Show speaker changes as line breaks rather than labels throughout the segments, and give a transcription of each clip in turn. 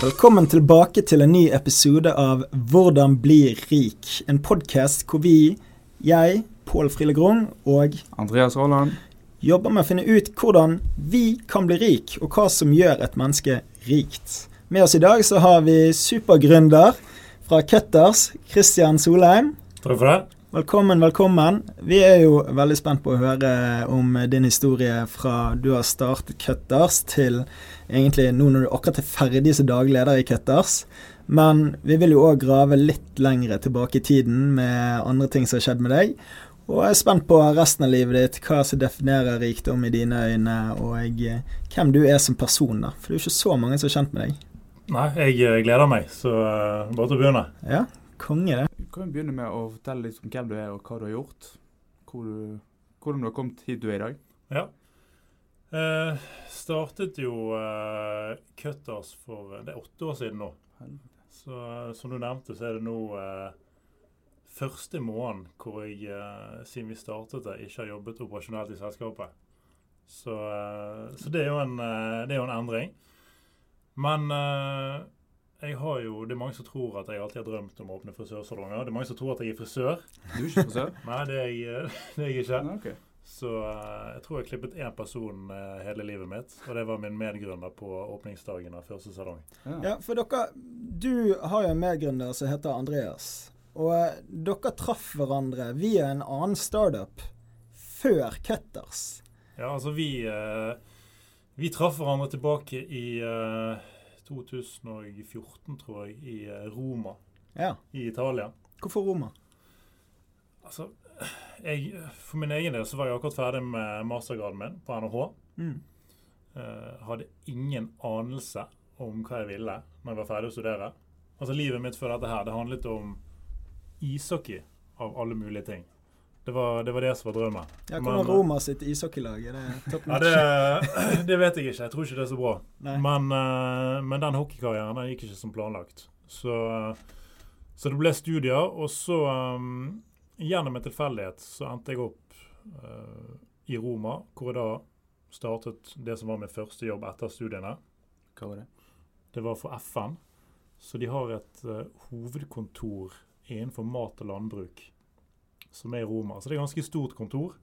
Velkommen tilbake til en ny episode av Hvordan bli rik. En podkast hvor vi, jeg, Pål Frille Grung og
Andreas Aaland
jobber med å finne ut hvordan vi kan bli rik, og hva som gjør et menneske rikt. Med oss i dag så har vi supergründer fra Cutters, Christian Solheim.
Takk for det.
Velkommen, velkommen. Vi er jo veldig spent på å høre om din historie fra du har startet Cutters til egentlig nå når du akkurat er ferdig som daglig leder i Cutters. Men vi vil jo òg grave litt lengre tilbake i tiden med andre ting som har skjedd med deg. Og jeg er spent på resten av livet ditt, hva som definerer rikdom i dine øyne, og hvem du er som person. da. For det er jo ikke så mange som er kjent med deg.
Nei, jeg eh, gleder meg, så eh, bare til å begynne.
Ja, konge det.
Du kan begynne med å fortelle litt om hvem du er og hva du har gjort. Hvor du, hvordan du har kommet hit du er i dag.
Ja. Eh, startet jo eh, Cutters for Det er åtte år siden nå. Så eh, som du nevnte, så er det nå eh, første måneden hvor jeg, eh, siden vi startet det, ikke har jobbet operasjonelt i selskapet. Så, eh, så det, er jo en, eh, det er jo en endring. Men eh, jeg har jo, det er mange som tror at jeg alltid har drømt om å åpne frisørsalonger. Det er mange som tror at jeg er frisør.
Du er ikke frisør?
Nei, det er jeg, det er jeg ikke.
Nei, okay.
Så eh, jeg tror jeg klippet én person eh, hele livet mitt, og det var min medgrunner på åpningsdagen av første salong.
Ja.
Ja, for dere Du har jo en medgrunner som heter Andreas. Og eh, dere traff hverandre via en annen startup før Cutters.
Ja, altså vi eh, Vi traff hverandre tilbake i eh, 2014, tror jeg, i eh, Roma
Ja.
i Italia.
Hvorfor Roma?
Altså, jeg, For min egen del så var jeg akkurat ferdig med mastergraden min på NHH.
Mm.
Uh, hadde ingen anelse om hva jeg ville når jeg var ferdig å studere. Altså Livet mitt før dette her, det handlet om ishockey av alle mulige ting. Det var det, var det som var drømmen.
Ja,
hvor
Hvordan
eh,
Roma sitt ishockeylag? Er det
Ja, det, det vet jeg ikke. Jeg tror ikke det er så bra. Men, eh, men den hockeykarrieren den gikk ikke som planlagt. Så, så det ble studier, og så um, Gjennom en tilfeldighet så endte jeg opp uh, i Roma, hvor jeg da startet det som var min første jobb etter studiene.
Hva var det?
Det var for FN. Så de har et uh, hovedkontor innenfor mat og landbruk som er i Roma. Så det er et ganske stort kontor.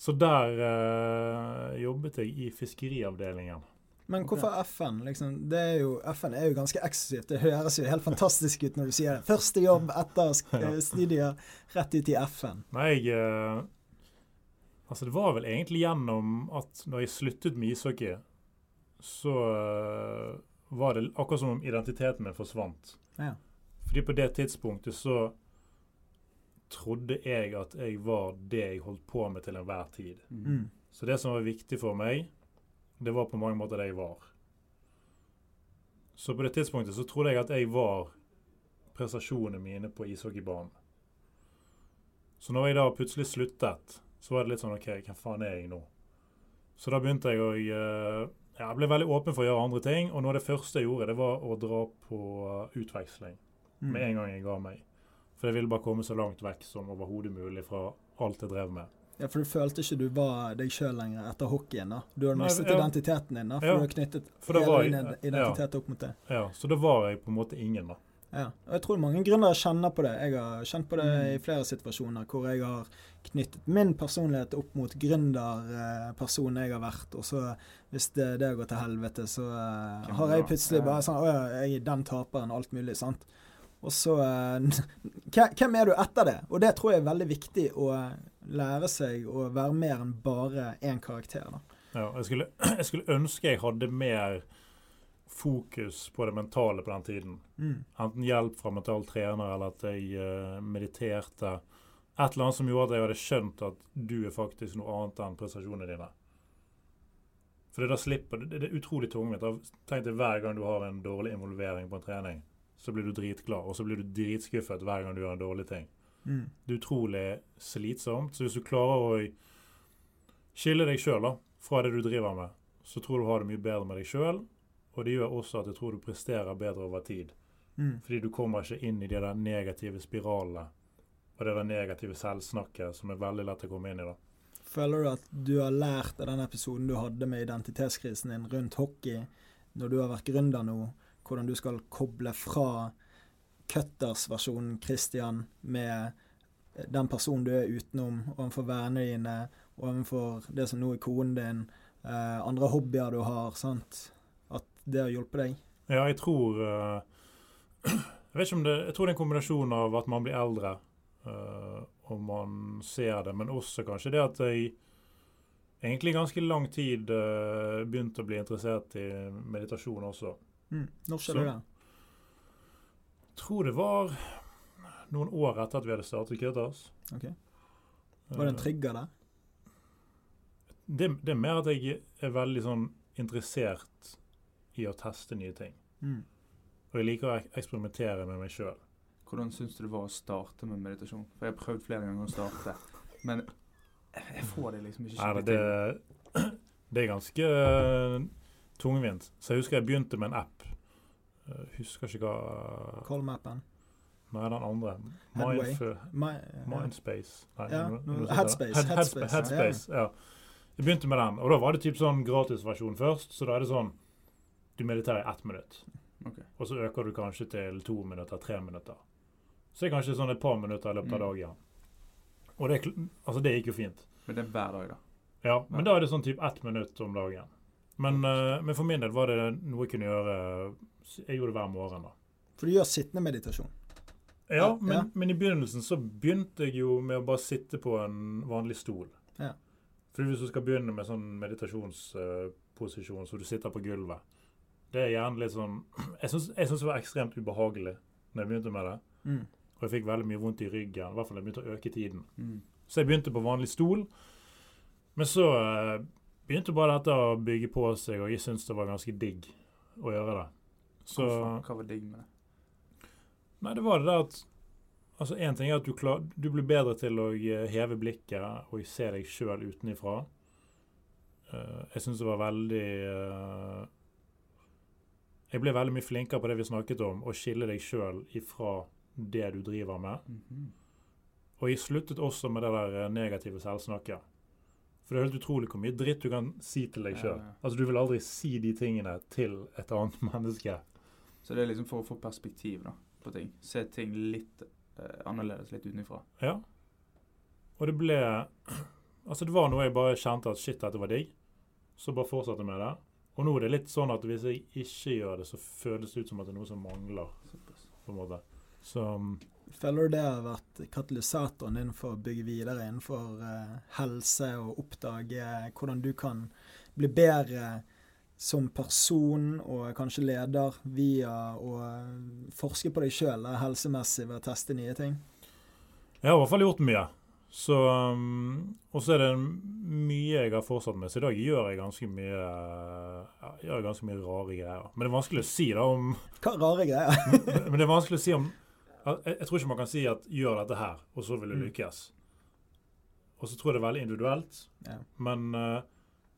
Så der eh, jobbet jeg i fiskeriavdelingen.
Men hvorfor FN? Liksom, det er jo, FN er jo ganske eksklusivt. Det høres jo helt fantastisk ut når du sier det. Første jobb etter eh, studier, rett ut i FN.
Nei, jeg eh, Altså, det var vel egentlig gjennom at når jeg sluttet med ishockey, så eh, var det akkurat som om identiteten min forsvant.
Ja.
Fordi på det tidspunktet så trodde jeg at jeg var det jeg holdt på med til enhver tid.
Mm.
Så det som var viktig for meg, det var på mange måter det jeg var. Så på det tidspunktet så trodde jeg at jeg var prestasjonene mine på ishockeybanen. Så når jeg da plutselig sluttet, så var det litt sånn OK, hvem faen er jeg nå? Så da begynte jeg å eh, ja, Jeg ble veldig åpen for å gjøre andre ting, og noe av det første jeg gjorde, det var å dra på eh, utveksling
Mm.
med en gang jeg ga meg. For jeg ville bare komme så langt vekk som overhodet mulig fra alt jeg drev med.
Ja, For du følte ikke du var deg sjøl lenger etter hockeyen? da? Du hadde
Nei,
mistet
ja.
identiteten din, da, for
Ja.
du har knyttet hele
var
din identitet ja. opp mot det.
Ja, Så da var jeg på en måte ingen, da.
Ja. Og jeg tror mange gründere kjenner på det. Jeg har kjent på det
Mm.
i flere situasjoner hvor jeg har knyttet min personlighet opp mot gründerpersonen jeg har vært, og så hvis det, det går til helvete, så
uh,
har jeg plutselig bare sånn Å ja, jeg er den taperen, alt mulig, sant. Og så eh, Hvem er du etter det? Og det tror jeg er veldig viktig å lære seg å være mer enn bare én karakter, da.
Ja, jeg, skulle, jeg skulle ønske jeg hadde mer fokus på det mentale på den tiden.
Mm.
Enten hjelp fra mental trener, eller at jeg eh, mediterte. Et eller annet som gjorde at jeg hadde skjønt at du er faktisk noe annet enn prestasjonene dine. For da slipper det, det er utrolig tungvint. Tenk deg hver gang du har en dårlig involvering på en trening, så blir du dritglad, og så blir du dritskuffet hver gang du gjør en dårlig ting.
Mm.
Det er utrolig slitsomt. Så hvis du klarer å skille deg sjøl fra det du driver med, så tror du har det mye bedre med deg sjøl. Og det gjør også at jeg tror du presterer bedre over tid.
Mm.
Fordi du kommer ikke inn i de der negative spiralene og det der negative selvsnakket som er veldig lett å komme inn i. da.
Føler du at du har lært av den episoden du hadde med identitetskrisen din rundt hockey, når du har vært gründer nå, hvordan du skal koble fra Cutters-versjonen Christian med den personen du er utenom, overfor vennene dine, overfor det som nå er konen din, eh, andre hobbyer du har, sant. At det har hjulpet deg.
Ja, jeg tror eh, Jeg vet ikke om det Jeg tror det er en kombinasjon av at man blir eldre eh, og man ser det, men også kanskje det at jeg egentlig ganske lang tid eh, begynte å bli interessert i meditasjon også.
Mm. Når skjedde det?
Jeg tror det var noen år etter at vi hadde startet Kutters.
Ok. Var det en trigger der?
det, det er mer at jeg er veldig sånn interessert i å teste nye ting.
Mm.
Og jeg liker å eksperimentere med meg sjøl.
Hvordan syns du det var å starte med meditasjon? For jeg har prøvd flere ganger å starte, men jeg får det liksom ikke skikkelig til.
det, det er ganske eh, tungvint. Så jeg husker jeg begynte med en app. Eh, husker ikke hva
Callmappen?
Nei, den andre. Mindf-
My,
Mindspace. Nei,
Ja,
no,
Headspace.
Head-
Headspace,
Headspace, ja. Jeg begynte med den, og da var det typ sånn gratisversjon først. Så da er det sånn Du mediterer i ett minutt.
Okay.
Og så øker du kanskje til to minutter, tre minutter. Så det er kanskje sånn et par minutter i løpet av
Mm.
dagen. Og det, altså det gikk jo fint.
Men det er hver dag, da.
Ja, men da er det sånn typ ett minutt om dagen. Men, eh, men for min del var det noe jeg kunne gjøre Jeg gjorde det hver morgen, da.
For du gjør sittende meditasjon.
Ja, men,
ja.
men i begynnelsen så begynte jeg jo med å bare sitte på en vanlig stol.
Ja.
For hvis du skal begynne med sånn meditasjonsposisjon så du sitter på gulvet Det er gjerne litt sånn Jeg syns det var ekstremt ubehagelig når jeg begynte med det.
Mm.
Og jeg fikk veldig mye vondt i ryggen, i hvert fall jeg begynte å øke tiden.
Mm.
Så jeg begynte på vanlig stol. Men så eh, begynte bare dette å bygge på seg, og jeg syntes det var ganske digg å gjøre det. Så
Hva var digg med det?
Nei, det var det der at Altså, Én ting er at du, klar, du blir bedre til å eh, heve blikket og se deg sjøl utenifra. Eh, jeg syns det var veldig eh, Jeg ble veldig mye flinkere på det vi snakket om, å skille deg sjøl ifra det du driver med.
Mhm.
Og jeg sluttet også med det der negative selvsnakket. For det er helt utrolig hvor mye dritt du kan si til deg sjøl. Altså, du vil aldri si de tingene til et annet menneske.
Så det er liksom for å få perspektiv da, på ting. Se ting litt eh, annerledes, litt utenfra.
Ja. Og det ble Altså, det var noe jeg bare kjente at shit, dette var digg. Så bare fortsatte med det. Og nå er det litt sånn at hvis jeg ikke gjør det, så føles det ut som at det er noe som mangler. På en måte. Så mm,
Føler du det har vært katalysatoren din for å bygge videre innenfor eh, helse og oppdage hvordan du kan bli bedre som person og kanskje leder via å eh, forske på deg sjøl helsemessig ved å teste nye ting?
jeg har i hvert fall gjort mye. Så um, Og så er det mye jeg har fortsatt med. Så i dag gjør jeg ganske mye jeg gjør ganske mye rare greier. Men det er vanskelig å si da om
Hva rare greier?
Men det er vanskelig å si om jeg, jeg tror ikke man kan si at 'gjør dette her, og så vil du
Mm.
lykkes'. Og så tror jeg det er veldig individuelt.
Ja.
Men uh,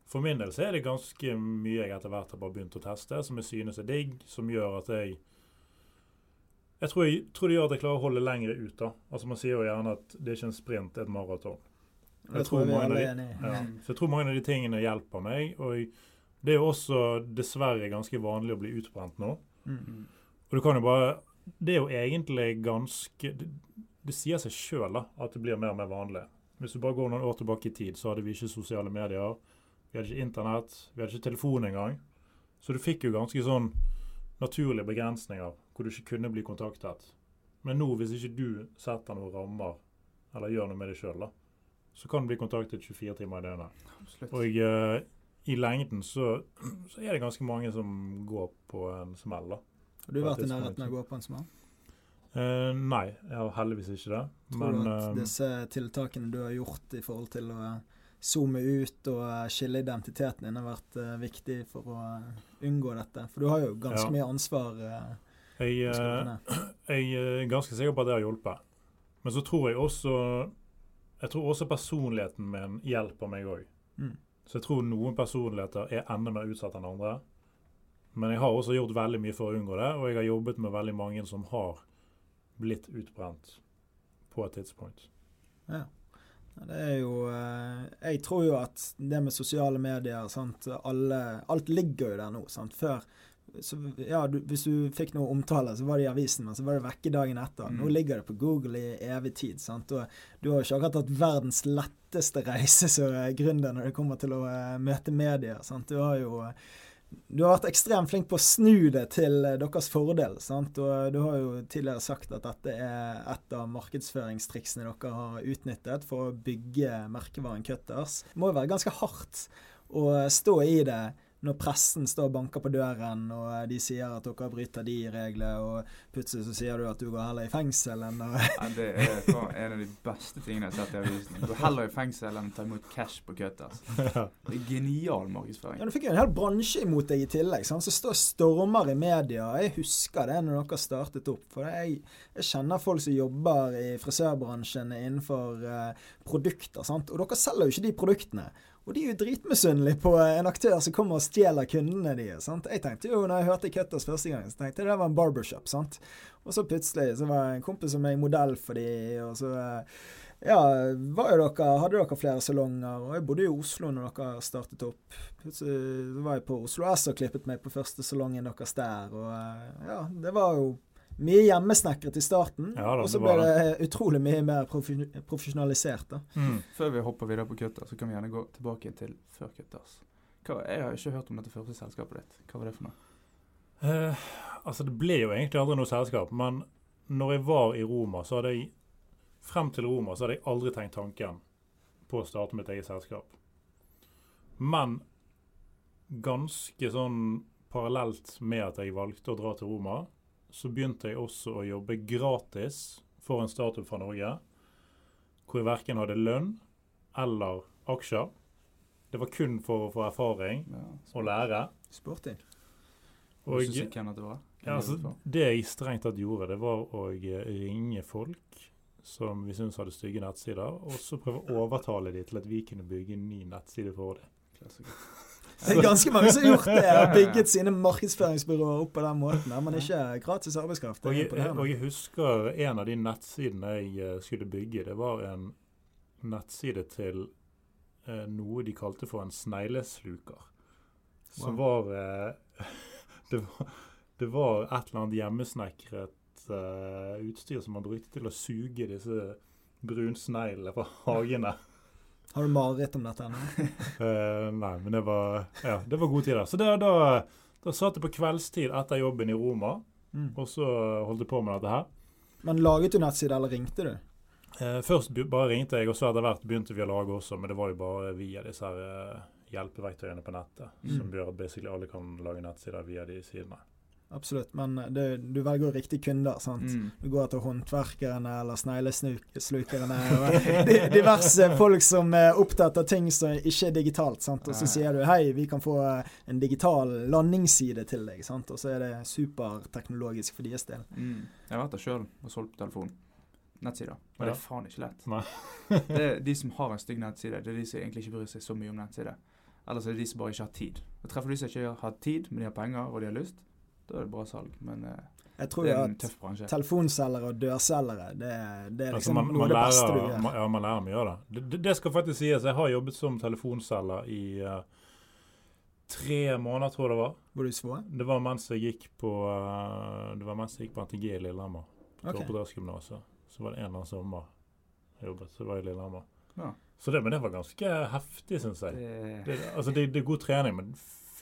for min del så er det ganske mye jeg etter hvert har bare begynt å teste, som jeg synes er digg, som gjør at jeg Jeg tror, jeg, tror det gjør at jeg klarer å holde lengre ut. da. Altså Man sier jo gjerne at det er ikke en sprint, det er et maraton. Jeg
tror
tror de-. Ja.
Mm.
Så jeg tror mange av de tingene hjelper meg. Og jeg, det er jo også dessverre ganske vanlig å bli utbrent nå.
Mm.
Mm.
Og du kan jo bare Det er jo egentlig ganske Det, det sier seg sjøl at det blir mer og mer vanlig. Hvis du bare går noen år tilbake i tid, så hadde vi ikke sosiale medier. Vi hadde ikke internett. Vi hadde ikke telefon engang. Så du fikk jo ganske sånn naturlige begrensninger hvor du ikke kunne bli kontaktet. Men nå, hvis ikke du setter noen rammer, eller gjør noe med det sjøl, så kan du bli kontaktet 24 timer i døgnet.
Absolutt.
Og uh, i lengden så, så er det ganske mange som går på en smell, da.
Har du vært i nærheten av å gå på en smell?
Uh, nei, jeg har heldigvis ikke det.
Tror
Men
du at
eh,
disse tiltakene du har gjort i forhold til å eh, zoome ut og eh, skille identiteten din, har vært uh, viktig for å unngå dette? For du har jo ganske
Ja.
mye ansvar. Uh,
jeg, eh, jeg er ganske sikker på at det har hjulpet. Men så tror jeg også Jeg tror også personligheten min hjelper meg òg.
Mm.
Så jeg tror noen personligheter er enda mer utsatt enn andre. Men jeg har også gjort veldig mye for å unngå det, og jeg har jobbet med veldig mange som har blitt utbrent på et tidspunkt.
Ja. Det er jo eh, Jeg tror jo at det med sosiale medier sant, alle, Alt ligger jo der nå. Sant? Før, så, ja, du, Hvis du fikk noe omtale, så var det i avisen, men så var det vekke dagen etter.
Mm.
Nå ligger det på Google i evig tid. sant? Og du har jo ikke akkurat hatt verdens letteste reise som gründer når det kommer til å eh, møte medier. sant? Du har jo du har vært ekstremt flink på å snu det til eh, deres fordel. sant? Og du har jo tidligere sagt at dette er et av markedsføringstriksene dere har utnyttet for å bygge merkevaren Cutters. Det må jo være ganske hardt å stå i det når pressen står og banker på døren, og de sier at dere bryter de reglene, og plutselig så sier du at du går heller i fengsel enn å
Ja, det er en av de beste tingene jeg har sett i avisen. går heller i fengsel enn å ta imot cash på Cutters.
Ja.
Det er genial markedsføring.
Ja, Du fikk jo en hel bransje imot deg i tillegg, sant? som står stormer i media. Jeg husker det når dere startet opp. For jeg, jeg kjenner folk som jobber i frisørbransjen innenfor uh, produkter. Sant? Og dere selger jo ikke de produktene. Og de er jo dritmisunnelige på en aktør som kommer og stjeler kundene deres. sant? Jeg tenkte jo, når jeg hørte Cutters første gang, så tenkte jeg det var en barbershop. sant? Og så plutselig så var en kompis som meg modell for de, og så eh, ja, dere, hadde dere flere salonger, og jeg bodde i Oslo når dere startet opp. Så var jeg på Oslo S og klippet meg på første salongen deres der, og eh, ja, det var jo mye hjemmesnekret i starten,
Ja da,
og så ble det utrolig mye mer profi profesjonalisert. da.
Mm.
Før vi hopper videre på Cutters, så kan vi gjerne gå tilbake til før Cutters. Jeg har ikke hørt om dette første selskapet ditt. Hva var det for noe?
Eh, altså, det ble jo egentlig aldri noe selskap, men når jeg var i Roma, så hadde jeg Frem til Roma så hadde jeg aldri tenkt tanken på å starte mitt eget selskap. Men ganske sånn parallelt med at jeg valgte å dra til Roma, så begynte jeg også å jobbe gratis for en startup fra Norge, hvor jeg verken hadde lønn eller aksjer. Det var kun for å få erfaring
Ja,
og lære.
Sporty.
Og, ikke si hvem dette var?
Ja,
det
altså, det jeg strengt tatt gjorde, det var å eh, ringe folk som vi syntes hadde stygge nettsider, og så prøve å overtale dem til at vi kunne bygge en ny nettside for dem.
Klassiker.
Det er ganske mange som har gjort det. Har bygget sine markedsføringsbyråer opp på den måten. Men ikke gratis arbeidskraft.
Og jeg, og jeg husker en av de nettsidene jeg eh, skulle bygge. Det var en nettside til eh, noe de kalte for en sneglesluker. Som var, eh, det var Det var et eller annet hjemmesnekret eh, utstyr som man brukte til å suge disse brunsneglene fra hagene.
Har du mareritt om dette ennå?
uh, nei, men det var, ja, det var gode tider. Så det, da, da satt jeg på kveldstid etter jobben i Roma,
Mm.
og så holdt jeg på med dette her.
Men laget du nettside, eller ringte du?
Uh, først bare ringte jeg, og så etter hvert begynte vi å lage også, men det var jo bare via disse her uh, hjelpeverktøyene på nettet,
Mm.
som gjør at basically alle kan lage nettsider via de sidene.
Absolutt. Men det, du velger jo riktige kunder, sant?
Mm.
Du går etter håndverkerne eller snegleslukerne og diverse folk som er opptatt av ting som ikke er digitalt. sant? Og så sier du hei, vi kan få en digital landingsside til deg. sant? Og så er det superteknologisk for deres del.
Mm. Jeg har vært der sjøl og solgt på telefon. Nettsider. Og det er faen ikke lett. Det er de som har en stygg nettside, det er de som egentlig ikke bryr seg så mye om nettside. Ellers er det de som bare ikke har tid. Og treffer de som ikke har tid, men de har penger og de har lyst, da er det bra salg. Men eh,
Jeg tror
det er en tøff bransje.
telefonselgere og dørselgere, det, det er
Altså,
liksom
man,
noe
man,
av det beste du gjør.
man, ja, man lærer mye av det. det. skal faktisk sies. Jeg har jobbet som telefonselger i uh, tre måneder, tror jeg det var.
Hvor du svår?
Det var mens jeg gikk på uh, Det var mens jeg gikk på NTG i Lillehammer. På
Ok.
Toppidrettsgymnaset. Så var det en eller annen sommer jeg jobbet. Så det var i Lillehammer.
Ja.
Så det, men det var ganske heftig, syns jeg.
Det,
Det, altså, det, det er god trening, men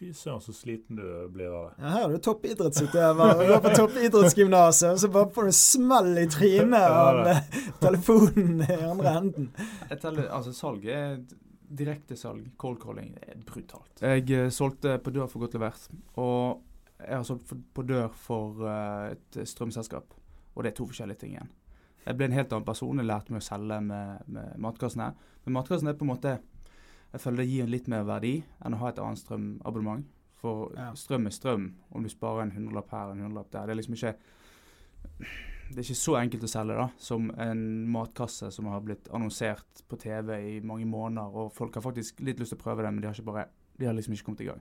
fy søren så sliten du blir av det.
Ja, her er du toppidrettsutøver Du går på toppidrettsgymnaset, og så bare får du smell i trynet av telefonen i andre enden.
jeg teller, altså salg er direktesalg, cold calling, er brutalt. Jeg eh, solgte på dør for godt levert, og jeg har solgt på dør for eh, et strømselskap. Og det er to forskjellige ting igjen. Jeg ble en helt annen person. Jeg lærte meg å selge med, med matkassene. Men matkassen er på en måte Jeg føler det gir litt mer verdi enn å ha et annet strømabonnement. For
Ja.
strøm er strøm. Om du sparer en hundrelapp her og en hundrelapp der. Det er liksom ikke det er ikke så enkelt å selge da, som en matkasse som har blitt annonsert på TV i mange måneder, og folk har faktisk litt lyst til å prøve det, men de har, bare, de har liksom ikke kommet i gang.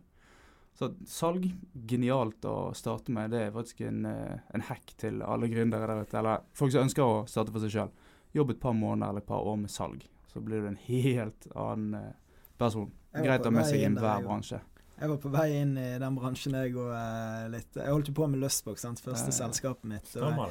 Så salg, genialt å starte med. Det er faktisk en, eh, en hack til alle gründere der ute, eller folk som ønsker å starte for seg sjøl. Jobb et par måneder eller et par år med salg, så blir du en helt annen eh, person. Greit å ha med seg i
inn hver
bransje.
Jeg var på vei inn i den bransjen, jeg og uh, litt Jeg holdt jo på med Lustbox, sant, første
Ja, ja.
selskapet mitt. Og,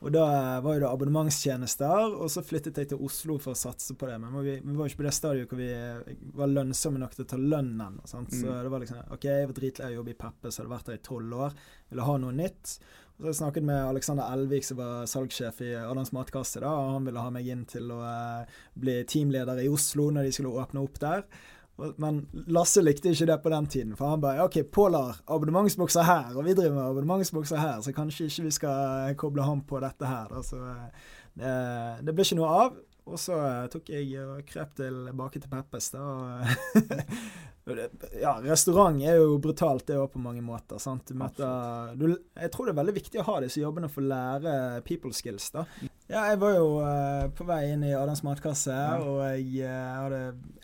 og da eh, var jo det abonnementstjenester, og så flyttet jeg til Oslo for å satse på det. Men vi, vi var jo ikke på det stadiet hvor vi eh, var lønnsomme nok til å ta lønnen. Sant? Så
Mm.
det var liksom OK, jeg var dritlei av å jobbe i Peppe, så hadde vært der i tolv år. Ville ha noe nytt. Og så har jeg snakket med Alexander Elvik, som var salgssjef i Adams Matkasse. da, og Han ville ha meg inn til å uh, bli teamleder i Oslo når de skulle åpne opp der. Men Lasse likte ikke det på den tiden, for han bare OK, Pål har abonnementsbokser her, og vi driver med abonnementsbokser her, så kanskje ikke vi skal koble ham på dette her. Da. Så eh, det, det ble ikke noe av. Og så eh, tok jeg og krep tilbake til Peppes. da, Ja, restaurant er jo brutalt, det òg, på mange måter. sant? Du møter, du, jeg tror det er veldig viktig å ha disse jobbene for å lære people skills. da. Ja, jeg var jo uh, på vei inn i Adams matkasse,
Ja.
og jeg uh, hadde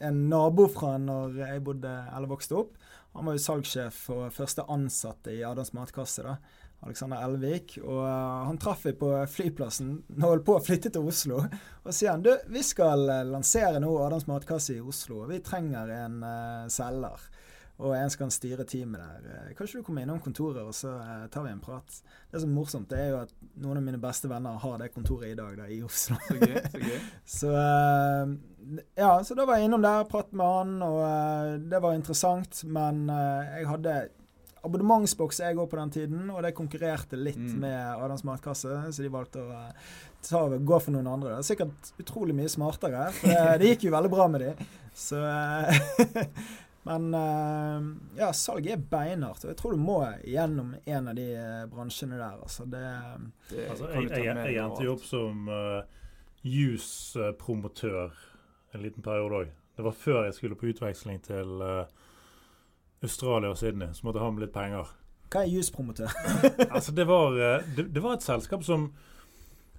en nabo fra når jeg bodde eller vokste opp. Han var jo salgssjef og første ansatte i Adams matkasse. da. Alexander Elvik. Og eh, han traff vi på flyplassen når holdt på å flytte til Oslo. Og sier han du, vi skal eh, lansere nå Adams matkasse i Oslo, og vi trenger en uh, selger. Og en skal styre teamet der. Kanskje du kommer innom kontoret, og så tar vi en prat? Det som er morsomt, det er jo at noen av mine beste venner har det kontoret i dag, da, i Oslo.
Så gøy. så gøy.
Så Ja, så da var jeg innom der, pratet med han, og det var interessant. Men jeg hadde abonnementsboks jeg òg på den tiden, og det konkurrerte litt
Mm.
med Adams matkasse, så de valgte å eh, ta, gå for noen andre. Det er sikkert utrolig mye smartere, for det, det gikk jo veldig bra med de. Så eh, Men eh, ja, salg er beinhardt, og jeg tror du må gjennom en av de bransjene der. Altså, det
Det
Altså, jeg, jeg, jeg endte jo opp som uh, juspromotør en liten periode òg. Det var før jeg skulle på utveksling til eh, Australia og Sydney, så måtte jeg ha med litt penger.
Hva er juspromotør?
altså, det var, eh, det, det var et selskap som,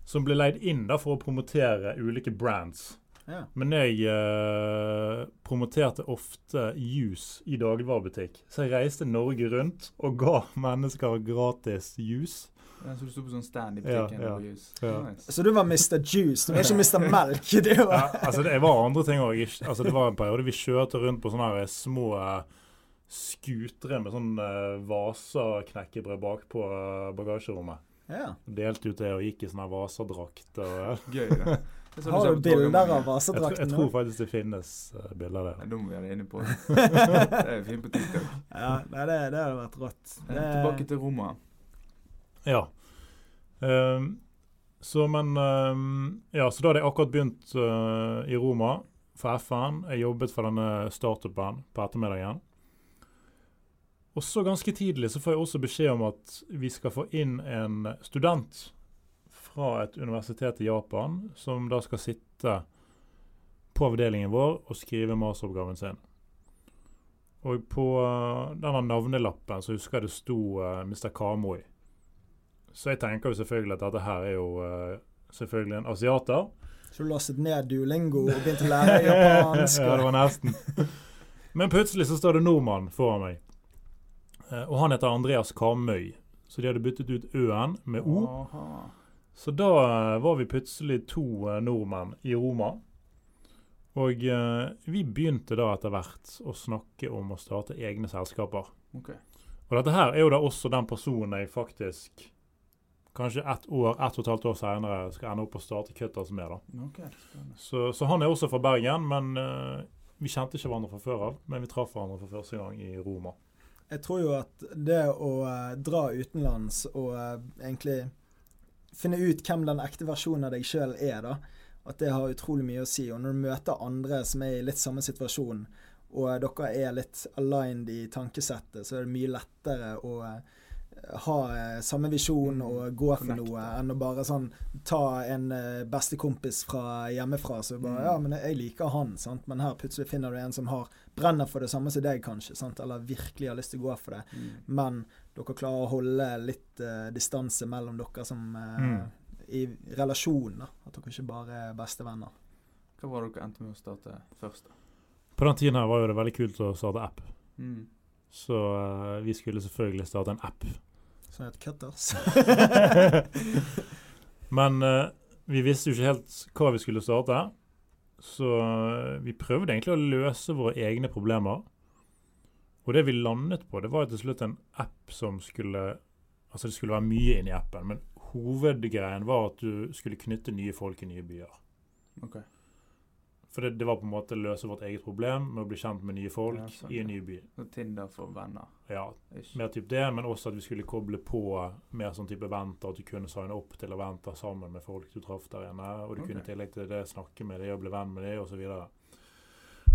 som ble leid inn da for å promotere ulike brands.
Ja.
Men jeg eh, promoterte ofte juice i dagligvarebutikk. Så jeg reiste Norge rundt og ga mennesker gratis juice.
Ja, så du sto på sånn stand i butikken
ja,
ja,
ja.
Nice.
Så du var Mr. Juice, du var ikke Mr. Melk. Det var
Ja, altså det var andre ting òg. Altså det var en periode vi kjørte rundt på sånne her små eh, skutere med sånn uh, Vasa-knekkebrød bakpå uh, bagasjerommet.
Ja.
Delte ut det og gikk i sånn vasadrakt. Eh,
Gøy. Det
Har du
på
bilder av
jeg, tror- jeg
vasedrakten
tror faktisk det finnes uh, bilder av det.
Da må vi ha det inne på. Det er fint på TikTok.
Ja, nei, det, det hadde vært rått.
Eh,
Det,
Tilbake til Roma.
Ja. Um, så men um, Ja, så da hadde jeg akkurat begynt uh, i Roma for FN. Jeg jobbet for denne startupen på ettermiddagen. Og så ganske tidlig så får jeg også beskjed om at vi skal få inn en student fra et universitet i Japan, som da skal sitte på avdelingen vår og skrive masteroppgaven sin. Og på eh, denne navnelappen så husker jeg det sto eh, Mr. Kamoi. Så jeg tenker jo selvfølgelig at dette her er jo eh, selvfølgelig en asiater.
så du lastet ned Duolingo og begynte å lære japansk?
ja, det var nesten. Men plutselig så står det nordmann foran meg. Eh, og han heter Andreas Karmøy, Så de hadde byttet ut Ø-en med O.
Aha.
Så da eh, var vi plutselig to eh, nordmenn i Roma. Og vi begynte da etter hvert å snakke om å starte egne selskaper.
Okay.
Og dette her er jo da også den personen jeg faktisk kanskje ett år, ett og et halvt år senere skal ende opp å starte Cutters med. da.
Okay.
Så, så han er også fra Bergen, men eh, vi kjente ikke hverandre fra før av. Men vi traff hverandre for første gang i Roma.
Jeg tror jo at det å eh, dra utenlands og eh, egentlig finne ut hvem den ekte versjonen av deg sjøl er, da, at det har utrolig mye å si. Og når du møter andre som er i litt samme situasjon, og dere er litt aligned i tankesettet, så er det mye lettere å eh, ha eh, samme visjon og gå for noe, enn å bare sånn ta en eh, bestekompis fra hjemmefra så bare
Mm.
Ja, men jeg liker han, sant. Men her plutselig finner du en som har brenner for det samme som deg, kanskje, sant? eller virkelig har lyst til å gå for det.
Mm.
Men dere klarer å holde litt uh, distanse mellom dere som uh,
Mm.
I relasjon, da. At dere ikke bare er bestevenner.
Hva var det dere endte med å starte først? da?
På den tiden her var jo det veldig kult å starte app.
Mm.
Så uh, vi skulle selvfølgelig starte en app.
Som het Cutters.
Men eh, vi visste jo ikke helt hva vi skulle starte. Så eh, vi prøvde egentlig å løse våre egne problemer. Og det vi landet på, det var til slutt en app som skulle Altså det skulle være mye inni appen, men hovedgreien var at du skulle knytte nye folk i nye byer.
Ok.
For det, det var på en måte løse vårt eget problem med å bli kjent med nye folk
Ja, sånn,
i en ny by.
Og Tinder for venner.
Ja,
Ish.
mer typ det, men også at vi skulle koble på mer sånn type eventer. At du kunne signe opp til eventer sammen med folk du traff der inne. Og du kunne i tillegg til det snakke med dem og bli venn med dem osv.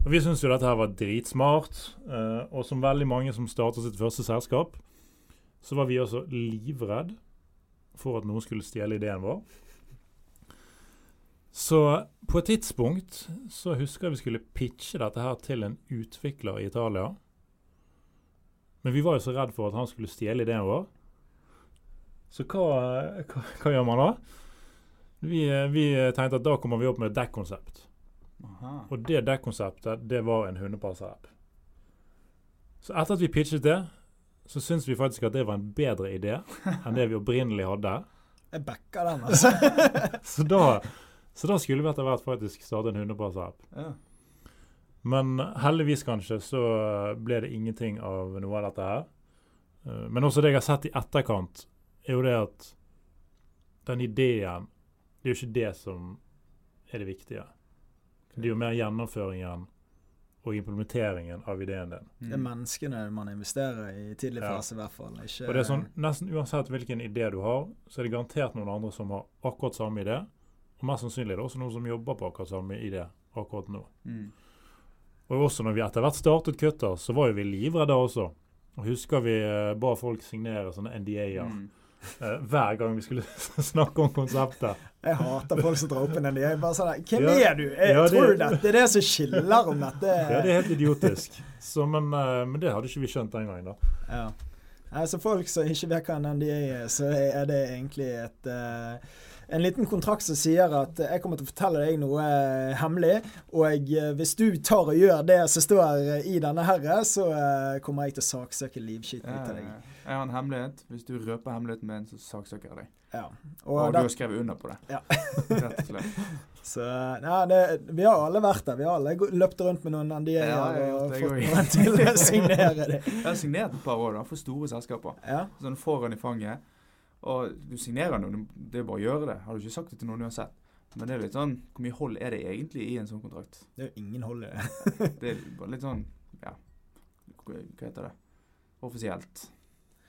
Og Vi syntes jo dette her var dritsmart. eh, og som veldig mange som starter sitt første selskap, så var vi også livredd for at noen skulle stjele ideen vår. Så på et tidspunkt så husker jeg vi skulle pitche dette her til en utvikler i Italia. Men vi var jo så redd for at han skulle stjele ideen vår. Så hva, hva, hva gjør man da? Vi, vi tenkte at da kommer vi opp med et dekkonsept. Og det dekkonseptet, det var en hundepasser-app. Så etter at vi pitchet det, så syns vi faktisk at det var en bedre idé enn det vi opprinnelig hadde.
Jeg backer den, altså.
Så da, så da skulle vi etter hvert faktisk starte en hundepassapp.
Ja.
Men heldigvis kanskje så ble det ingenting av noe av dette her. Eh, Men også det jeg har sett i etterkant, er jo det at den ideen Det er jo ikke det som er det viktige. Det er jo mer gjennomføringen og implementeringen av ideen din.
Det er menneskene man investerer i i tidlig
Ja.
fase, i hvert fall. Ikke
Og det er sånn, Nesten uansett hvilken idé du har, så er det garantert noen andre som har akkurat samme idé. Og mest sannsynlig er det også noen som jobber på akkurat samme idé akkurat nå.
Mm.
Og også når vi etter hvert startet Cutter, så var jo vi livredde også. Og husker vi eh, ba folk signere sånne NDA-er
Mm.
eh, hver gang vi skulle snakke om konseptet.
Jeg hater folk som drar opp en NDA. Bare sånn Hvem
Ja.
er du? Jeg
Ja, det-
Det dette er det som skiller om dette.
Ja, det er helt idiotisk. Så, men, eh, men det hadde ikke vi skjønt den gangen, da.
Ja. Altså folk som ikke vet hva en NDA er, så er det egentlig et eh, en liten kontrakt som sier at jeg kommer til å fortelle deg noe eh, hemmelig, og eh, hvis du tar og gjør det som står eh, i denne herre, så kommer jeg til å saksøke livskiten ut av deg.
Jeg har en hemmelighet. Hvis du røper hemmeligheten min, så saksøker jeg deg.
Ja.
Og,
Og
du har skrevet under på det.
Ja.
Rett og slett.
så, nei, det, vi har alle vært der. Vi har alle løpt rundt med noen NDA-er
Ja, jeg
og fått noen til å signere det.
Jeg har signert et par år da, for store selskaper.
Ja.
Sånn foran i fanget. Og du signerer noe, det er bare å gjøre det. Har du ikke sagt det til noen uansett. Men det er litt sånn Hvor mye hold er det egentlig i en sånn kontrakt?
Det er jo ingen hold i det.
Det er bare litt sånn Ja, hva heter det? Offisielt.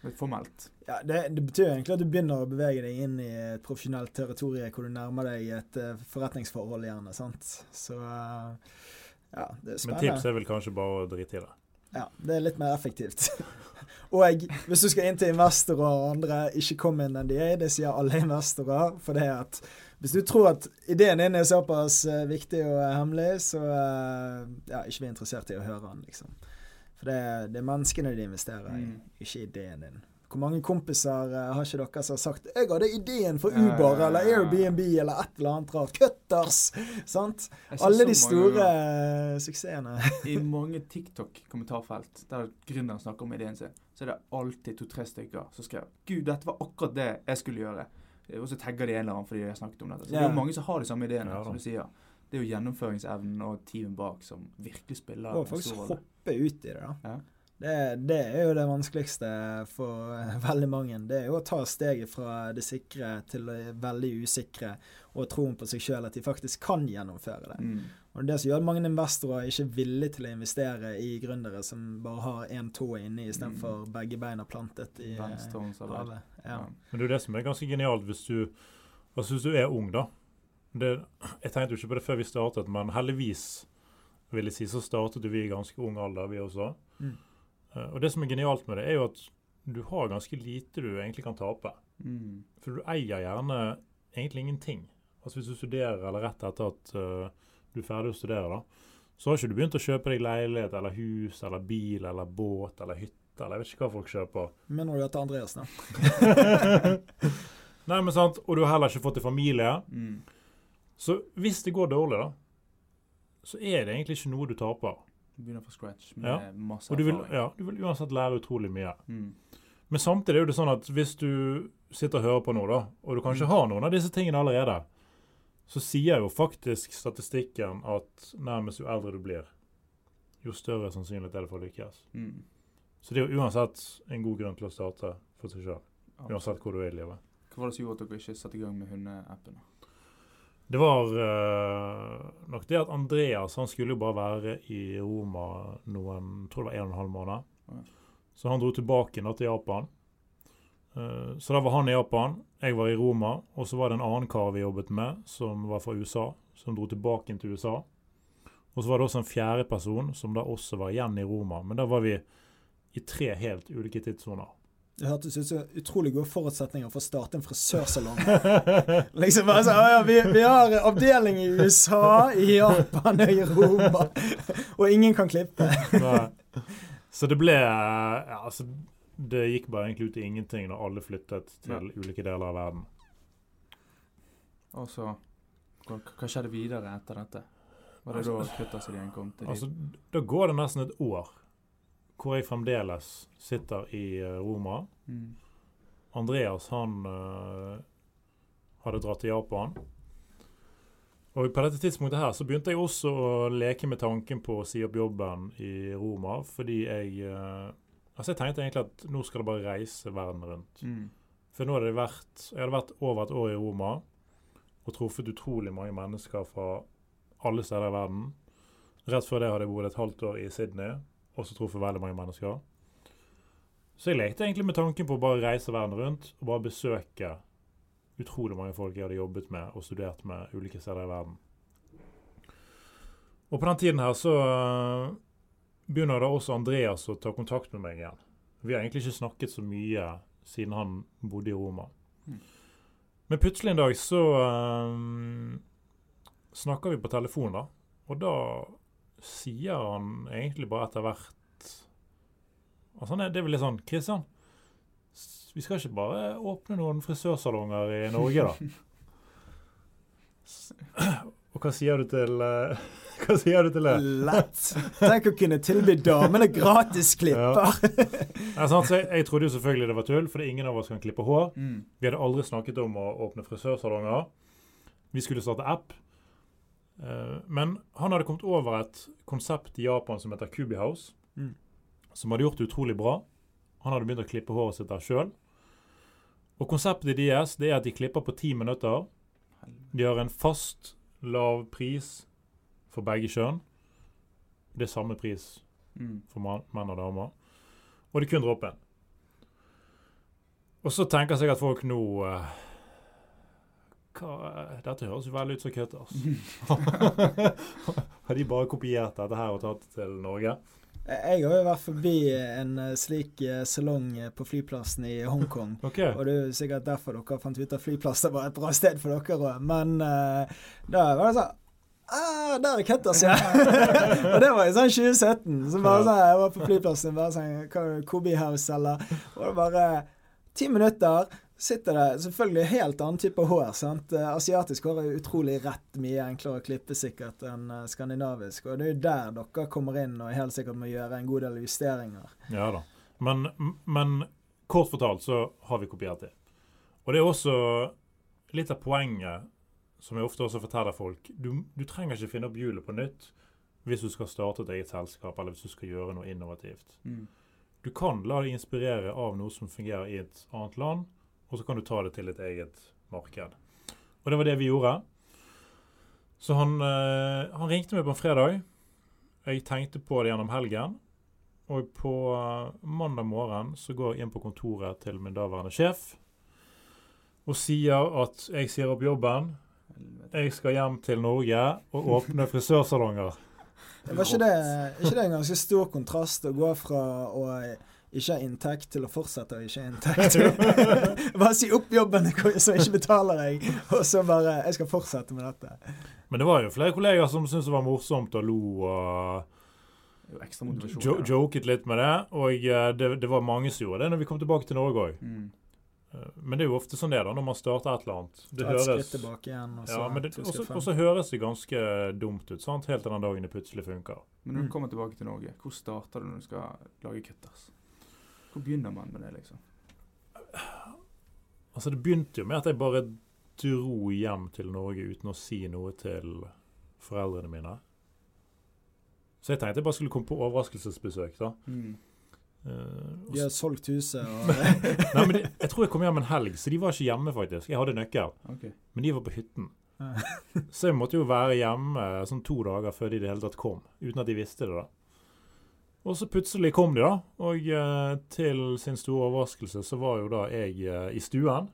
Litt formelt.
Ja, det, det betyr egentlig at du begynner å bevege deg inn i et profesjonelt territorium hvor du nærmer deg et uh, forretningsforhold, gjerne. sant? Så uh, ja, det er spennende.
Men tips er vel kanskje bare å drite i det.
Ja, Det er litt mer effektivt. og hvis du skal inn til investorer og andre, ikke kom enn de er, Det sier alle investorer. For det at hvis du tror at ideen din er såpass eh, viktig og hemmelig, så uh, ja, ikke vi interessert i å høre den, liksom. For det, det er menneskene de investerer i,
Mm.
ikke ideen din. Hvor mange kompiser uh, har ikke dere som har sagt 'Jeg hadde ideen for
Ja, ja,
Uber
ja,
eller. Airbnb eller et eller annet rart'. Cutters! Sant? Alle de store
mange
eh, suksessene.
I mange TikTok-kommentarfelt der gründeren snakker om ideen sin, så er det alltid to-tre stykker som skriver 'Gud, dette var akkurat det jeg skulle gjøre'. Og så tagger de en eller annen fordi de har snakket om dette. Så det er jo mange som har de samme ideene,
Ja,
som du sier. Det er jo gjennomføringsevnen og teamet bak som virkelig spiller
Og faktisk hoppe ut i det, da.
Ja.
Det, det er jo det vanskeligste for eh, veldig mange. Det er jo å ta steget fra det sikre til det veldig usikre, og troen på seg sjøl at de faktisk kan gjennomføre det.
Mm.
Og det som gjør at mange investorer ikke er villige til å investere i gründere som bare har én tå inni istedenfor
Mm.
begge beina plantet i eh, havet. Ja.
Men det er jo det som er ganske genialt hvis du, altså hvis du er ung, da. Det, jeg tenkte jo ikke på det før vi startet, men heldigvis vil jeg si, så startet vi i ganske ung alder, vi også.
Mm.
Eh, og det som er genialt med det, er jo at du har ganske lite du egentlig kan tape.
Mm.
For du eier gjerne egentlig ingenting. Altså Hvis du studerer eller rett etter at uh, du er ferdig å studere, da, så har ikke du begynt å kjøpe deg leilighet eller hus eller bil eller båt eller hytte eller jeg vet ikke hva folk kjøper.
Men når du heter Andreas, da?
Nei, men sant, Og du har heller ikke fått deg familie.
Mm.
Så hvis det går dårlig, da, så er det egentlig ikke noe du taper.
Begynner fra scratch med
Ja.
masse
Og du vil,
erfaring.
ja, du vil uansett lære utrolig mye.
Mm.
Men samtidig er det sånn at hvis du sitter og hører på noe, da, og du kanskje
Mm.
har noen av disse tingene allerede, så sier jo faktisk statistikken at nærmest jo eldre du blir, jo større sannsynlighet er det for å lykkes.
Mm.
Så det er jo uansett en god grunn til å starte for seg sjøl. Uansett hvor du er i livet.
Hva var det som gjorde at dere ikke satte i gang med hundeappen?
Det var uh, nok det at Andreas han skulle jo bare være i Roma noen tror det var en og en halv måned.
Ja.
Så han dro tilbake nå da til Japan. Uh, så da var han i Japan, jeg var i Roma, og så var det en annen kar vi jobbet med, som var fra USA, som dro tilbake til USA. Og så var det også en fjerde person som da også var igjen i Roma. Men da var vi i tre helt ulike tidssoner.
Det hørtes ut som utrolig gode forutsetninger for å starte en frisørsalong. liksom bare så, ja, vi, vi har avdeling i USA, i Japan og i Roma, og ingen kan klippe.
Så det ble ja, altså, Det gikk bare egentlig ut i ingenting når alle flyttet til ulike deler av verden.
Og så hva, hva skjedde videre etter dette? Var det da kutta seg igjen kom til
Altså, da går det nesten et år hvor jeg fremdeles sitter i eh, Roma.
mm.
Andreas han uh, hadde dratt til Japan. Og på dette tidspunktet her så begynte jeg også å leke med tanken på å si opp jobben i Roma, fordi jeg uh, Altså, jeg tenkte egentlig at nå skal det bare reise verden rundt.
Mm.
For nå hadde det vært Jeg hadde vært over et år i Roma og truffet utrolig mange mennesker fra alle steder i verden. Rett før det hadde jeg bodd et halvt år i Sydney, også truffet veldig mange mennesker. Så jeg lekte egentlig med tanken på å bare reise verden rundt og bare besøke utrolig mange folk jeg hadde jobbet med og studert med ulike steder i verden. Og på den tiden her så øh, begynner da også Andreas å ta kontakt med meg igjen. Vi har egentlig ikke snakket så mye siden han bodde i Roma.
Mm.
Men plutselig en dag så um, snakker vi på telefon, da. Og da sier han egentlig bare etter hvert Altså er, Det er vel litt sånn Kristian, vi skal ikke bare åpne noen frisørsalonger i Norge, da? Og hva sier du til øh, Hva sier du til det?
Lett. Tenk å kunne tilby damene gratisklipper.
Ja, sant? Så jeg, jeg trodde jo selvfølgelig det var tull, fordi ingen av oss kan klippe hår.
Mm.
Vi hadde aldri snakket om å åpne frisørsalonger. Vi skulle starte app. Eh, men han hadde kommet over et konsept i Japan som heter Kubi House,
Mm.
som hadde gjort det utrolig bra. Han hadde begynt å klippe håret sitt der sjøl. Og konseptet deres det er at de klipper på ti minutter. De har en fast, lav pris for begge kjønn. Det er samme pris
Mm.
for menn og damer. Og det er kun dråpen. Og så tenker sikkert folk nå eh, hva, Dette høres jo veldig ut som Cutters. Har de bare kopiert dette her og tatt det til Norge?
Jeg har jo vært forbi en eh, slik eh, salong eh, på flyplassen i Hongkong.
Okay.
Og det er jo sikkert derfor dere fant ut at flyplasser var et bra sted for dere òg. Men uh, da var det sånn Ah, der er Cutters, ja! og det var i sånn 2017. Så bare sånn, Jeg var på flyplassen, bare sånn hva er det, Kobe House, eller Og det bare Ti minutter, sitter det selvfølgelig helt annen type hår. sant? Eh, Asiatisk hår er utrolig rett, mye enklere å klippe sikkert enn eh, skandinavisk. Og det er jo der dere kommer inn og helt sikkert må gjøre en god del justeringer.
Ja da. Men, men kort fortalt så har vi kopiert det. Og det er også litt av poenget som jeg ofte også forteller folk. Du, du trenger ikke finne opp hjulet på nytt hvis du skal starte et eget selskap, eller hvis du skal gjøre noe innovativt.
Mm.
Du kan la deg inspirere av noe som fungerer i et annet land, og så kan du ta det til et eget marked. Og det var det vi gjorde. Så han, eh, han ringte meg på en fredag. Jeg tenkte på det gjennom helgen. Og på eh, mandag morgen så går jeg inn på kontoret til min daværende sjef og sier at jeg sier opp jobben. Jeg skal hjem til Norge og åpne frisørsalonger.
Var ikke det, ikke det en ganske stor kontrast å gå fra å ikke har inntekt til å fortsette å ikke ha inntekt? bare si opp jobben så ikke betaler jeg, og så bare Jeg skal fortsette med dette.
Men det var jo flere kolleger som syntes det var morsomt og lo og
Det jo
joket litt med det. Og eh, det, det var mange som gjorde det når vi kom tilbake til Norge òg.
Mm.
Men det er jo ofte sånn det er da, når man starter et eller annet. Det
Ta et skritt
høres
tilbake igjen, og så
ja, men det, også,
skritt
også høres det ganske dumt ut, sant? helt til den dagen det plutselig funker.
Men når
Mm.
du kommer tilbake til Norge, hvor starter du når du skal lage Cutters? Hvor begynner man med det, liksom?
Altså Det begynte jo med at jeg bare dro hjem til Norge uten å si noe til foreldrene mine. Så jeg tenkte jeg bare skulle komme på overraskelsesbesøk. da.
Mm.
Uh,
De har solgt huset og
Nei, men de, Jeg tror jeg kom hjem en helg, så de var ikke hjemme, faktisk. Jeg hadde nøkkel,
okay.
men de var på hytten. Så jeg måtte jo være hjemme sånn to dager før de i det hele tatt kom, uten at de visste det. da. Og så plutselig kom de, da. Og eh, til sin store overraskelse så var jo da jeg eh, i stuen.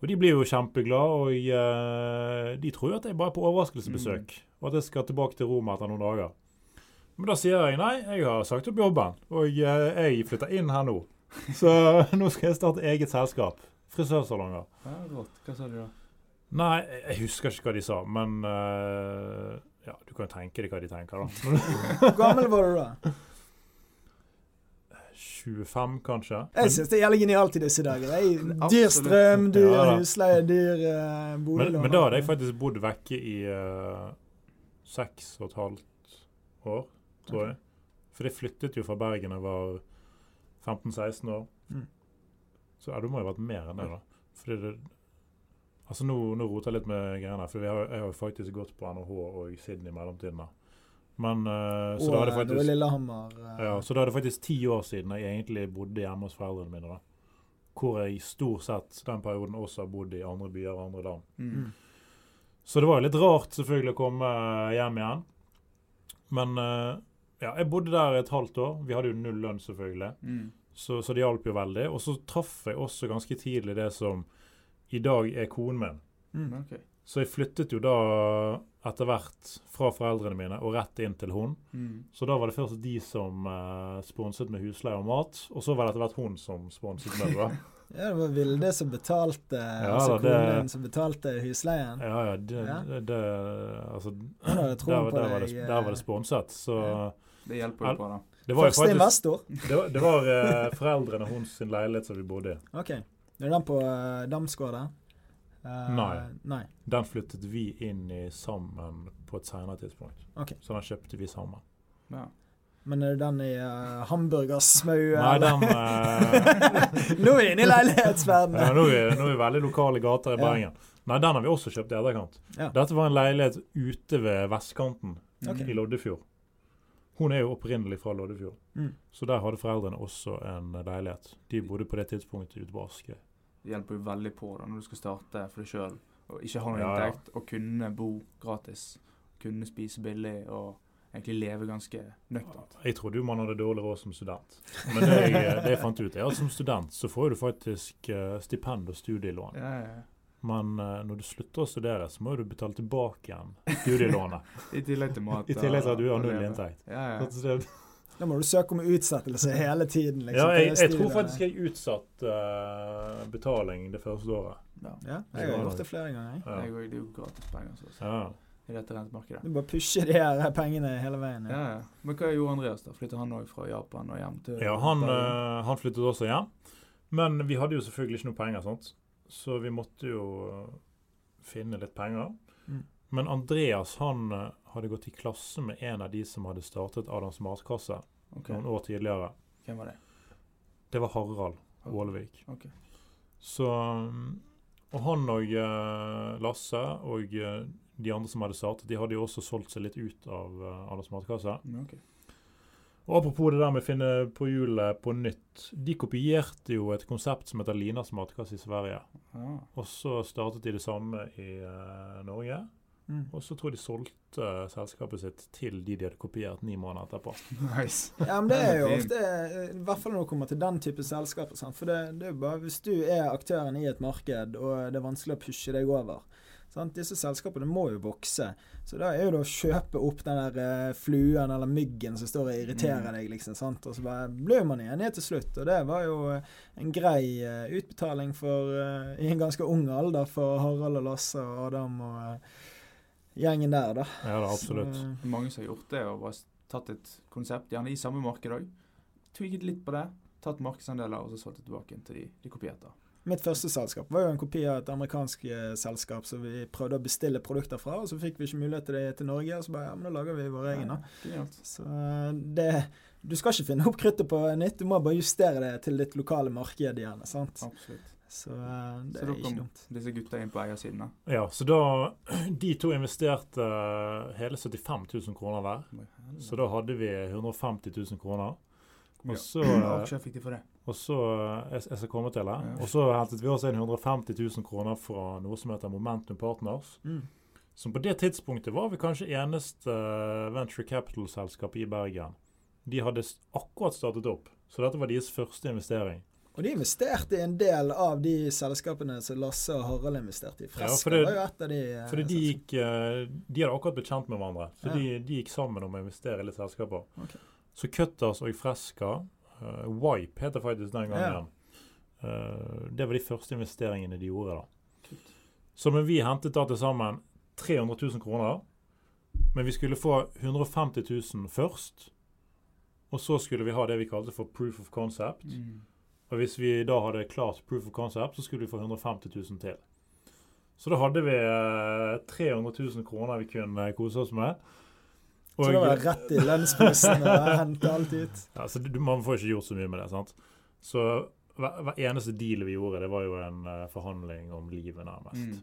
Og de blir jo kjempeglade, og eh, de tror jo at jeg bare er på overraskelsesbesøk. Og at jeg skal tilbake til Roma etter noen dager. Men da sier jeg nei, jeg har sagt opp jobben, og jeg flytter inn her nå. Så nå skal jeg starte eget selskap. Frisørsalonger.
Ja, godt. Hva sa de da?
Nei, jeg husker ikke hva de sa, men eh, Ja, du kan jo tenke deg hva de tenker, da.
Hvor gammel var du da?
25, kanskje.
Jeg syns det gjelder genialt i disse dager. Dyr strøm, dyr
Ja da.
husleie, dyr uh,
Men,
boliglån.
men da hadde jeg faktisk bodd vekke i eh, seks og et halvt år, tror jeg. For jeg flyttet jo fra Bergen da jeg var 15-16 år.
Mm.
Så ja, du må jo ha vært mer enn det, da. Fordi det, altså nå, nå roter jeg litt med greiene, for vi har, jeg har jo faktisk gått på NHH og Sydney i mellomtiden. da. Men uh, Så da faktisk
Lillehammer. eh,
ja, så da er det faktisk ti år siden jeg egentlig bodde hjemme hos foreldrene mine. da. Hvor jeg stort sett den perioden også har bodd i andre byer og andre land.
Mm.
Så det var litt rart selvfølgelig å komme hjem igjen. Men uh, ja, jeg bodde der et halvt år. Vi hadde jo null lønn, selvfølgelig.
Mm.
Så, så det hjalp jo veldig. Og så traff jeg også ganske tidlig det som i dag er konen min.
Mm.
okay.
Så jeg flyttet jo da etter hvert fra foreldrene mine og rett inn til hun.
Mm.
Så da var det først de som eh, sponset med husleie og mat, og så var det etter hvert hun som sponset med det.
Ja, det var Vilde som betalte
Ja,
altså
det-
konen din som betalte husleien.
Ja, ja, det,
Ja.
det, det Altså, der, der, var det, der var det sponset. Så
Ja.
Det hjelper jo på, da.
det var
Første
faktisk
investor.
Det var, det var eh, foreldrene hennes sin leilighet som vi bodde i.
OK. Er den på uh, Damsgård der? Eh,
Nei.
nei.
Den flyttet vi inn i sammen på et senere tidspunkt.
Okay.
Så den kjøpte vi sammen.
Ja.
Men er det den i uh, hamburgersmau?
Nei, den eh,
Nå er vi inne i leilighetsverdenen!
ja, nå, er, nå er vi veldig lokale gater i
Ja.
Nei, den har vi også kjøpt i etterkant.
Ja.
Dette var en leilighet ute ved vestkanten
okay.
i Loddefjord. Hun er jo opprinnelig fra Loddefjord,
Mm.
så der hadde foreldrene også en leilighet. De bodde på det tidspunktet ute på Askøy.
Det hjelper jo veldig på da, når du skal starte for deg sjøl og ikke ha noen
Ja,
inntekt, og kunne bo gratis. Kunne spise billig og egentlig leve ganske nøkternt.
Jeg trodde jo man hadde dårlig råd som student, men det jeg, det jeg fant ut, er at som student så får du faktisk eh, stipend og studielån.
Ja, ja, ja.
Men eh, når du slutter å studere, så må du betale tilbake igjen studielånet.
I tillegg til mat.
I tillegg til at du har null inntekt.
Ja, ja.
Da må du søke om utsettelse hele tiden. Liksom,
ja, jeg, jeg tror faktisk jeg utsatt uh, betaling det første året.
ja.
Ja, jeg har gjort det flere ganger. jeg.
Ja.
Jeg, går, det er jo gratispenger så, så,
Ja.
i dette rentemarkedet.
Du bare pusher de her pengene hele veien.
Ja, ja. Men hva gjorde Andreas, da? Flyttet han òg fra Japan og hjem til
Ja, han, eh, han flyttet også hjem. Men vi hadde jo selvfølgelig ikke noe penger, sant? Så vi måtte jo eh, finne litt penger.
Mm.
Men Andreas han eh, hadde gått i klasse med en av de som hadde startet Adams matkasse
okay.
noen år tidligere.
Hvem var det?
Det var Harald Ålevik.
Ok.
Så mm, Og han og eh, Lasse og de andre som hadde startet, de hadde jo også solgt seg litt ut av Adams matkasse.
Okay. ok.
Og apropos det der med å finne på hjulet på nytt. De kopierte jo et konsept som heter Linas matkasse i Sverige.
Ja.
Og så startet de det samme i uh, Norge.
Mm.
Og så tror jeg de solgte selskapet sitt til de de hadde kopiert ni måneder etterpå.
nice.
Ja, men det er jo ofte I hvert fall når det kommer til den type selskaper. For det, det er jo bare hvis du er aktøren i et marked, og det er vanskelig å pushe deg over sant? Disse selskapene må jo vokse. Så da er jo det å kjøpe opp den der eh, fluen eller myggen som står og irriterer
Mm.
deg, liksom. Sant? Og så bare blir man enige til slutt. Og det var jo eh, en grei eh, utbetaling for i en ganske ung alder for Harald og Lasse og Adam og gjengen der, da.
Ja da, absolutt.
Så,
Det er Mange som har gjort det og bare tatt et konsept, gjerne i samme marked òg. Tweaket litt på det, tatt markedsandeler og så solgt det tilbake til de de kopierte.
Mitt første selskap var jo en kopi av et amerikansk eh, selskap som vi prøvde å bestille produkter fra, og så fikk vi ikke mulighet til det til Norge, og så bare ja, men da lager vi vår egen, da. Så eh, det Du skal ikke finne opp kruttet på nytt, du må bare justere det til ditt lokale marked igjen, sant.
Absolutt.
Så eh, det
Så
er ikke dumt.
disse gutta inn på eiersiden. da.
Ja, så da De to investerte hele 75 000 kroner hver. Så da hadde vi 150 000 kroner. Og så,
Hva aksjer fikk de for det?
Og så jeg, jeg skal komme til det. Og så hentet vi oss inn 150 000 kroner fra noe som heter Momentum Partners.
Mm.
Som på det tidspunktet var vi kanskje eneste eh, venture capital-selskap i Bergen. De hadde akkurat startet opp, så dette var deres første investering.
Og de investerte i en del av de selskapene som Lasse og Harald investerte i. Freska
ja, det-
var jo et av de eh,
Fordi de gikk eh, De hadde akkurat blitt kjent med hverandre, så
Ja.
de, de gikk sammen om å investere i litt selskaper.
Okay.
Så Cutters og Fresca eh, Wipe heter faktisk den
Ja.
gangen. Eh, det var de første investeringene de gjorde. da. Så men vi hentet da til sammen 300 000 kroner. Men vi skulle få 150 000 først. Og så skulle vi ha det vi kalte for proof of concept.
Mm.
Og hvis vi da hadde klart proof of concept, så skulle vi få 150 000 til. Så da hadde vi eh, 300 000 kroner vi kunne kose oss med.
Så det var rett i lønnsposen og hente alt ut.
Ja, så du, Man får ikke gjort så mye med det. sant? Så hver, hver eneste deal vi gjorde, det var jo en uh, forhandling om livet, nærmest.
Mm.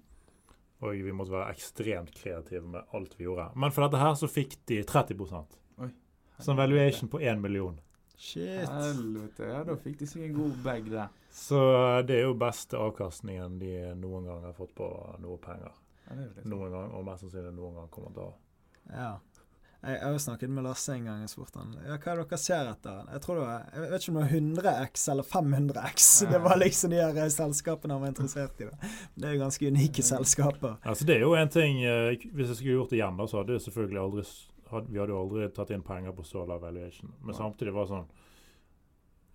Og vi måtte være ekstremt kreative med alt vi gjorde. Men for dette her så fikk de 30
Oi.
en valuation på 1 million.
Shit.
Helvete. Ja, da fikk de seg en god bag der.
Så eh, det er jo beste avkastningen de noen gang har fått på noe penger.
Ja, det
Noen gang, og mest sannsynlig noen gang kommer til å
Ja. Jeg jeg har snakket med Lasse en gang og spurt han ja, hva er det dere ser etter. Jeg tror det var, jeg vet ikke om det var 100X eller 500X. Det var liksom de her selskapene han var interessert i. Da. Det er jo ganske unike selskaper.
Altså Det er jo en ting eh, Hvis jeg skulle gjort det igjen, da, så hadde jeg selvfølgelig aldri hadde, Vi hadde aldri tatt inn penger på Solar valuation. Men samtidig var det sånn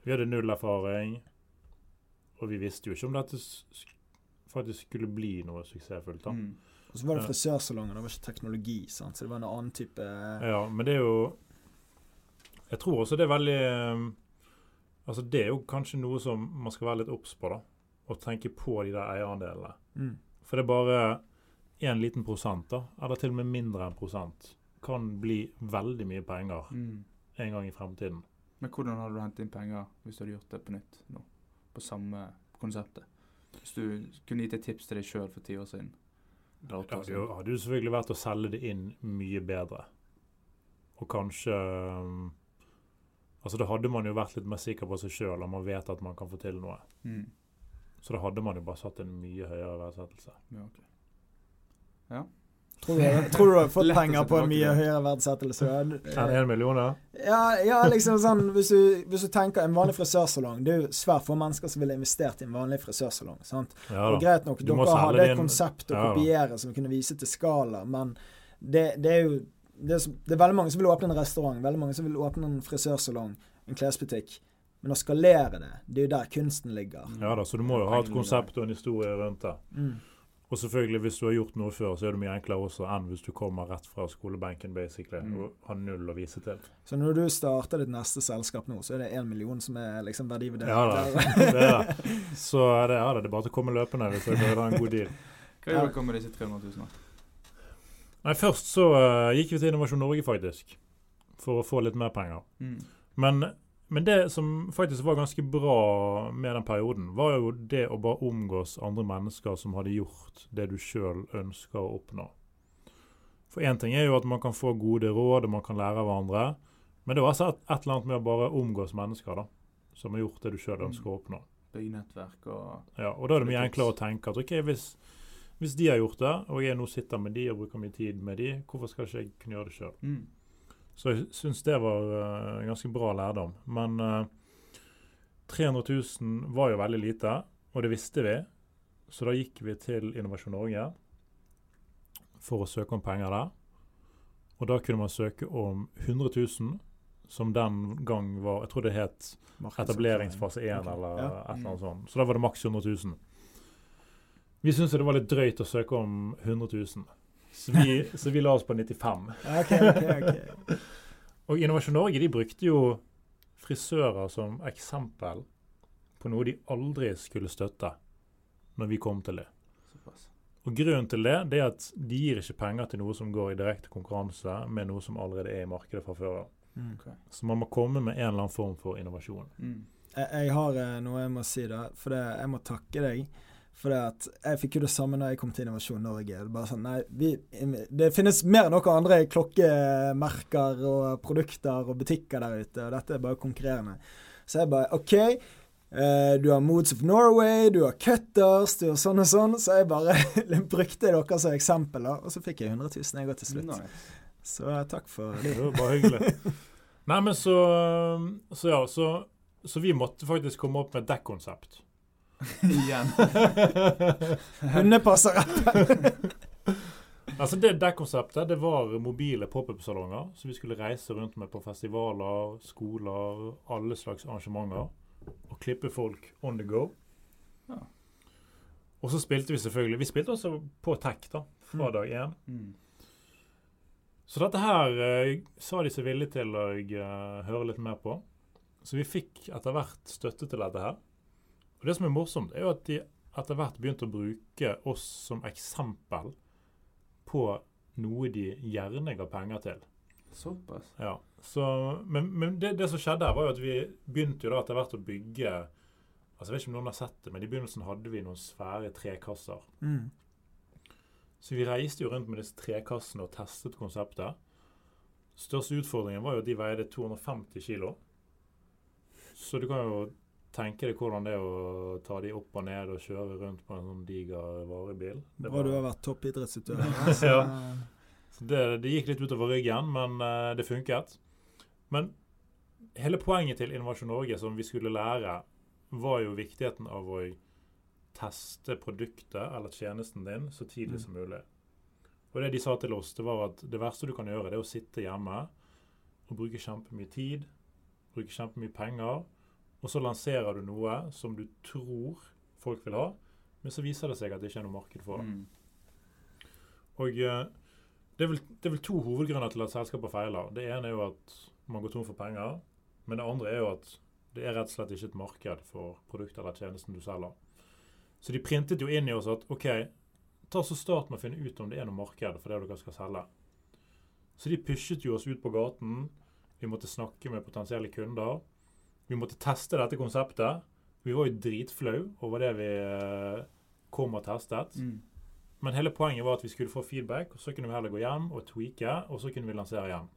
Vi hadde null erfaring, og vi visste jo ikke om dette faktisk skulle bli noe suksessfullt. da.
Mm.
Og så var det frisørsalonger, det var ikke teknologi, sant? så det var en annen type
Ja, men det er jo Jeg tror også det er veldig eh, Altså Det er jo kanskje noe som man skal være litt obs på, da. Å tenke på de der eierandelene.
mm.
For det er bare en liten prosent, da, eller til og med mindre enn prosent, kan bli veldig mye penger
Mm.
en gang i fremtiden.
Men hvordan hadde du hentet inn penger hvis du hadde gjort det på nytt nå? På samme konseptet? Hvis du kunne gitt et tips til deg sjøl for ti år siden?
Det hadde jo, selvfølgelig vært å selge det inn mye bedre. Og kanskje um, Altså Da hadde man jo vært litt mer sikker på seg sjøl, og man vet at man kan få til noe.
Mm.
Så da hadde man jo bare satt en mye høyere verdsettelse.
Ja, ok.
Tror, du, tror du har fått penger på en mye høyere verdsettelse?
Enn én million, ja?
Ja, ja, liksom sånn hvis du, hvis du tenker en vanlig frisørsalong Det er jo svært få mennesker som ville investert i en vanlig frisørsalong. sant?
ja
Og greit nok, dere hadde et konsept å
Ja,
kopiere som kunne vise til skala, men det, det er jo det er, det er veldig mange som vil åpne en restaurant, veldig mange som vil åpne en frisørsalong, en klesbutikk. Men å skalere det, det er jo der kunsten ligger.
Ja da, Så du må jo ha et konsept og en historie rundt det.
Mm.
Og selvfølgelig, hvis du har gjort noe før, så er det mye enklere også enn hvis du kommer rett fra skolebenken basically,
Mm.
og har null å vise til.
Så når du starter ditt neste selskap nå, så er det én million som er liksom verdivurdert.
Ja da, det er det. Så det er det. Det er bare til å komme løpende hvis du vil ha en god deal.
Hva gjør dere med disse 300 000?
Nei, Først så uh, gikk vi til Innovasjon Norge, faktisk. For å få litt mer penger.
Mm.
Men, men det som faktisk var ganske bra med den perioden, var jo det å bare omgås andre mennesker som hadde gjort det du sjøl ønsker å oppnå. For én ting er jo at man kan få gode råd, og man kan lære av hverandre. Men det var altså et, et eller annet med å bare omgås mennesker da, som har gjort det du sjøl ønsker å oppnå.
Bygge og
Ja, og da er det mye enklere å tenke at ok, hvis, hvis de har gjort det, og jeg nå sitter med de og bruker mye tid med de, hvorfor skal ikke jeg kunne gjøre det sjøl?
mm.
Så jeg syns det var uh, ganske bra lærdom. Men uh, 300 000 var jo veldig lite, og det visste vi. Så da gikk vi til Innovasjon Norge for å søke om penger der. Og da kunne man søke om 100 000, som den gang var Jeg tror det het etableringsfase 1
okay.
eller
ja.
et eller annet sånt. Så da var det maks 100 000. Vi syntes det var litt drøyt å søke om 100 000, så vi, så vi la oss på 95
OK, OK. ok.
og Innovasjon Norge de brukte jo frisører som eksempel på noe de aldri skulle støtte når vi kom til det. Og Grunnen til det det er at de gir ikke penger til noe som går i direkte konkurranse med noe som allerede er i markedet fra før av.
Mm.
Ok.
Så man må komme med en eller annen form for innovasjon.
Mm.
Jeg, jeg har eh, noe jeg må si, da. For det, jeg må takke deg. For jeg fikk jo det samme når jeg kom til Innovasjon Norge. Det, bare sånn, nei, vi, det finnes mer enn noen andre klokkemerker og produkter og butikker der ute, og dette er bare konkurrerende. Så jeg bare OK. Uh, du har Moods of Norway, du har Cutters, du har sånn og sånn. Så jeg bare brukte dere som eksempel, da, og så fikk jeg 100 000 jeg går til slutt.
Nice.
Så uh, takk for det.
Det var bare hyggelig. Nei, men så, så ja, så, så vi måtte faktisk komme opp med et dekkonsept.
Igjen.
Hundepassere.
Altså Det dekkonseptet det var mobile pop-up-salonger som vi skulle reise rundt med på festivaler, skoler, alle slags arrangementer. Og klippe folk on the go.
Ja.
Og så spilte vi selvfølgelig Vi spilte også på tech da, fra
Mm.
dag én.
Mm.
Så dette her eh, sa de seg villige til å eh, høre litt mer på. Så vi fikk etter hvert støtte til dette her. Og det som er morsomt, er jo at de etter hvert begynte å bruke oss som eksempel på noe de gjerne ga penger til.
Såpass.
Ja, så, Men, men det, det som skjedde, her var jo at vi begynte jo da etter hvert å bygge altså Jeg vet ikke om noen har sett det, men i begynnelsen hadde vi noen svære trekasser.
Mm.
Så vi reiste jo rundt med disse trekassene og testet konseptet. Største utfordringen var jo at de veide 250 kilo. Så du kan jo tenke deg hvordan det er å ta de opp og ned og kjøre rundt på en sånn diger varebil. Det
Bra du har vært toppidrettsutøver. Så,
Ja. Så det, det gikk litt utover ryggen, men uh, det funket. Men hele poenget til Innovasjon Norge som vi skulle lære, var jo viktigheten av å teste produktet eller tjenesten din så tidlig
Mm.
som mulig. Og det de sa til oss, det var at det verste du kan gjøre, det er å sitte hjemme og bruke kjempemye tid, bruke kjempemye penger, og så lanserer du noe som du tror folk vil ha, men så viser det seg at det ikke er noe marked for det.
Mm.
Og eh, det er, vel, det er vel to hovedgrunner til at selskaper feiler. Det ene er jo at man går tom for penger. Men det andre er jo at det er rett og slett ikke et marked for produktet eller tjenesten du selger. Så de printet jo inn i oss at OK, ta så start med å finne ut om det er noe marked for det dere skal selge. Så de pushet jo oss ut på gaten. Vi måtte snakke med potensielle kunder. Vi måtte teste dette konseptet. Vi var jo dritflau over det vi eh, kom og testet.
Mm.
Men hele poenget var at vi skulle få feedback, og så kunne vi heller gå hjem og tweake, og så kunne vi lansere igjen.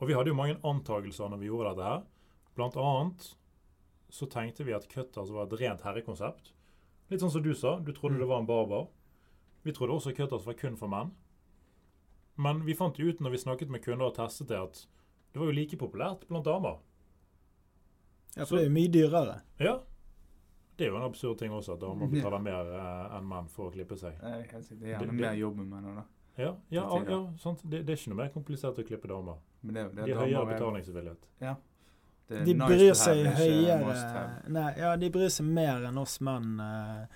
Og vi hadde jo mange antakelser når vi gjorde dette her. Blant annet så tenkte vi at Cutters var et rent herrekonsept. Litt sånn som du sa, du trodde det var en barbar. Vi trodde også Cutters var kun for menn. Men vi fant jo ut når vi snakket med kunder og testet det, at det var jo like populært blant damer.
Ja, for det er jo mye dyrere.
Ja. Det er jo en absurd ting også, at damer
Ja.
betaler mer eh, enn menn for å klippe seg.
Det er. Det er gjerne
det-
mer jobb med menn da.
Ja, ja, ja sant? Det, det er ikke noe mer komplisert å klippe damer.
Men det, det
De har høyere
er-
betalingsvillighet.
Ja.
De
nice
bryr seg høyere. Nei, ja, de bryr seg mer enn oss menn. eh,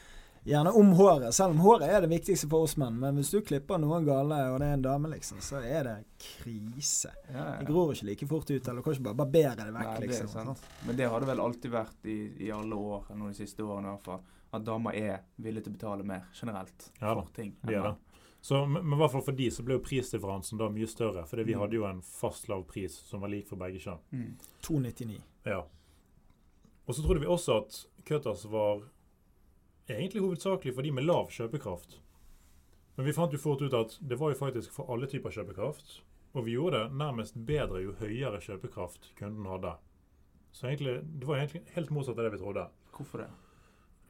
gjerne om håret, selv om håret er det viktigste for oss menn. Men hvis du klipper noen gale, og det er en dame, liksom, så er det krise.
Ja, ja.
Det gror ikke like fort ut, eller du kan ikke bare barbere det vekk,
Nei, det
liksom.
sant. Men det har det vel alltid vært i, i alle år, nå de siste årene i hvert fall, at damer er villige til å betale mer generelt
Ja
for ting.
De er det. Så, men men i hvert fall for de så ble jo prisdifferansen da mye større. For vi
Mm.
hadde jo en fast lav pris som var lik for begge kjønn.
Mm.
299.
Ja. Og så trodde vi også at Cutters var egentlig hovedsakelig for de med lav kjøpekraft. Men vi fant jo fort ut at det var jo faktisk for alle typer kjøpekraft. Og vi gjorde det nærmest bedre jo høyere kjøpekraft kunden hadde. Så egentlig, det var egentlig helt motsatt av det vi trodde.
Hvorfor det?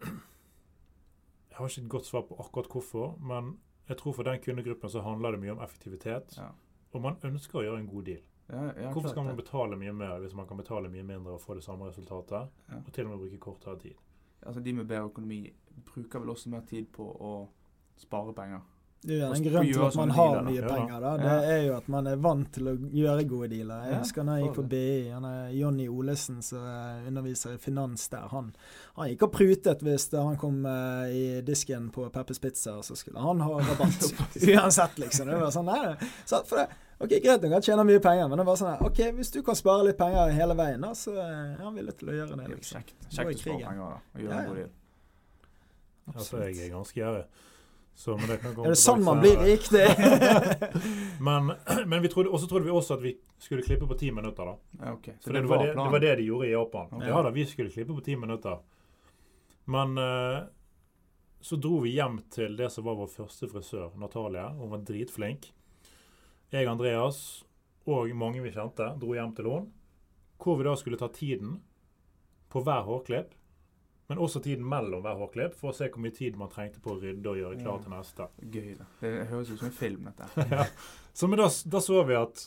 Jeg har ikke et godt svar på akkurat hvorfor, men jeg tror for den kundegruppen så handler det mye om effektivitet.
Ja.
Og man ønsker å gjøre en god deal.
Ja, ja,
Hvorfor skal man betale mye mer hvis man kan betale mye mindre og få det samme resultatet? Og til og med bruke kortere tid.
Altså, de med bedre økonomi bruker vel også mer tid på å spare penger.
Det er en grunn til at man har mye penger. da. Det
Ja.
er jo at man er vant til å gjøre gode dealer. Jeg husker da jeg gikk på BI, han er Jonny Olesen som eh, underviser i finans der. Han, han gikk og prutet hvis han kom eh, i disken på Peppers Pizza, så skulle han ha rabatt. Uansett, liksom. Det var sånn, nei, nei. Så for det, ok, Greit nok, han tjener mye penger, men det var sånn her, ok, hvis du kan spare litt penger hele veien, da, så er han villig til å gjøre det.
Det
liksom.
kjekt. Kjekt å spare penger da, og gjøre
Ja,
en god deal.
Altså, jeg er ganske gjerrig. Så, men det kan komme
Er det sånn man blir rik? Det
Men, men vi trodde, også trodde vi også at vi skulle klippe på ti minutter. da.
Ja, ok. Så
For det, var det, det var det de gjorde i Japan.
Okay.
Ja da, vi skulle klippe på ti minutter. Men uh, så dro vi hjem til det som var vår første frisør, Natalia. Hun var dritflink. Jeg, Andreas og mange vi kjente, dro hjem til Lån. Hvor vi da skulle ta tiden på hver hårklipp, men også tiden mellom hver hårklipp, for å se hvor mye tid man trengte på å rydde og gjøre klar til neste.
Gøy. da. Det høres ut som en film, dette.
ja. Så da, da så vi at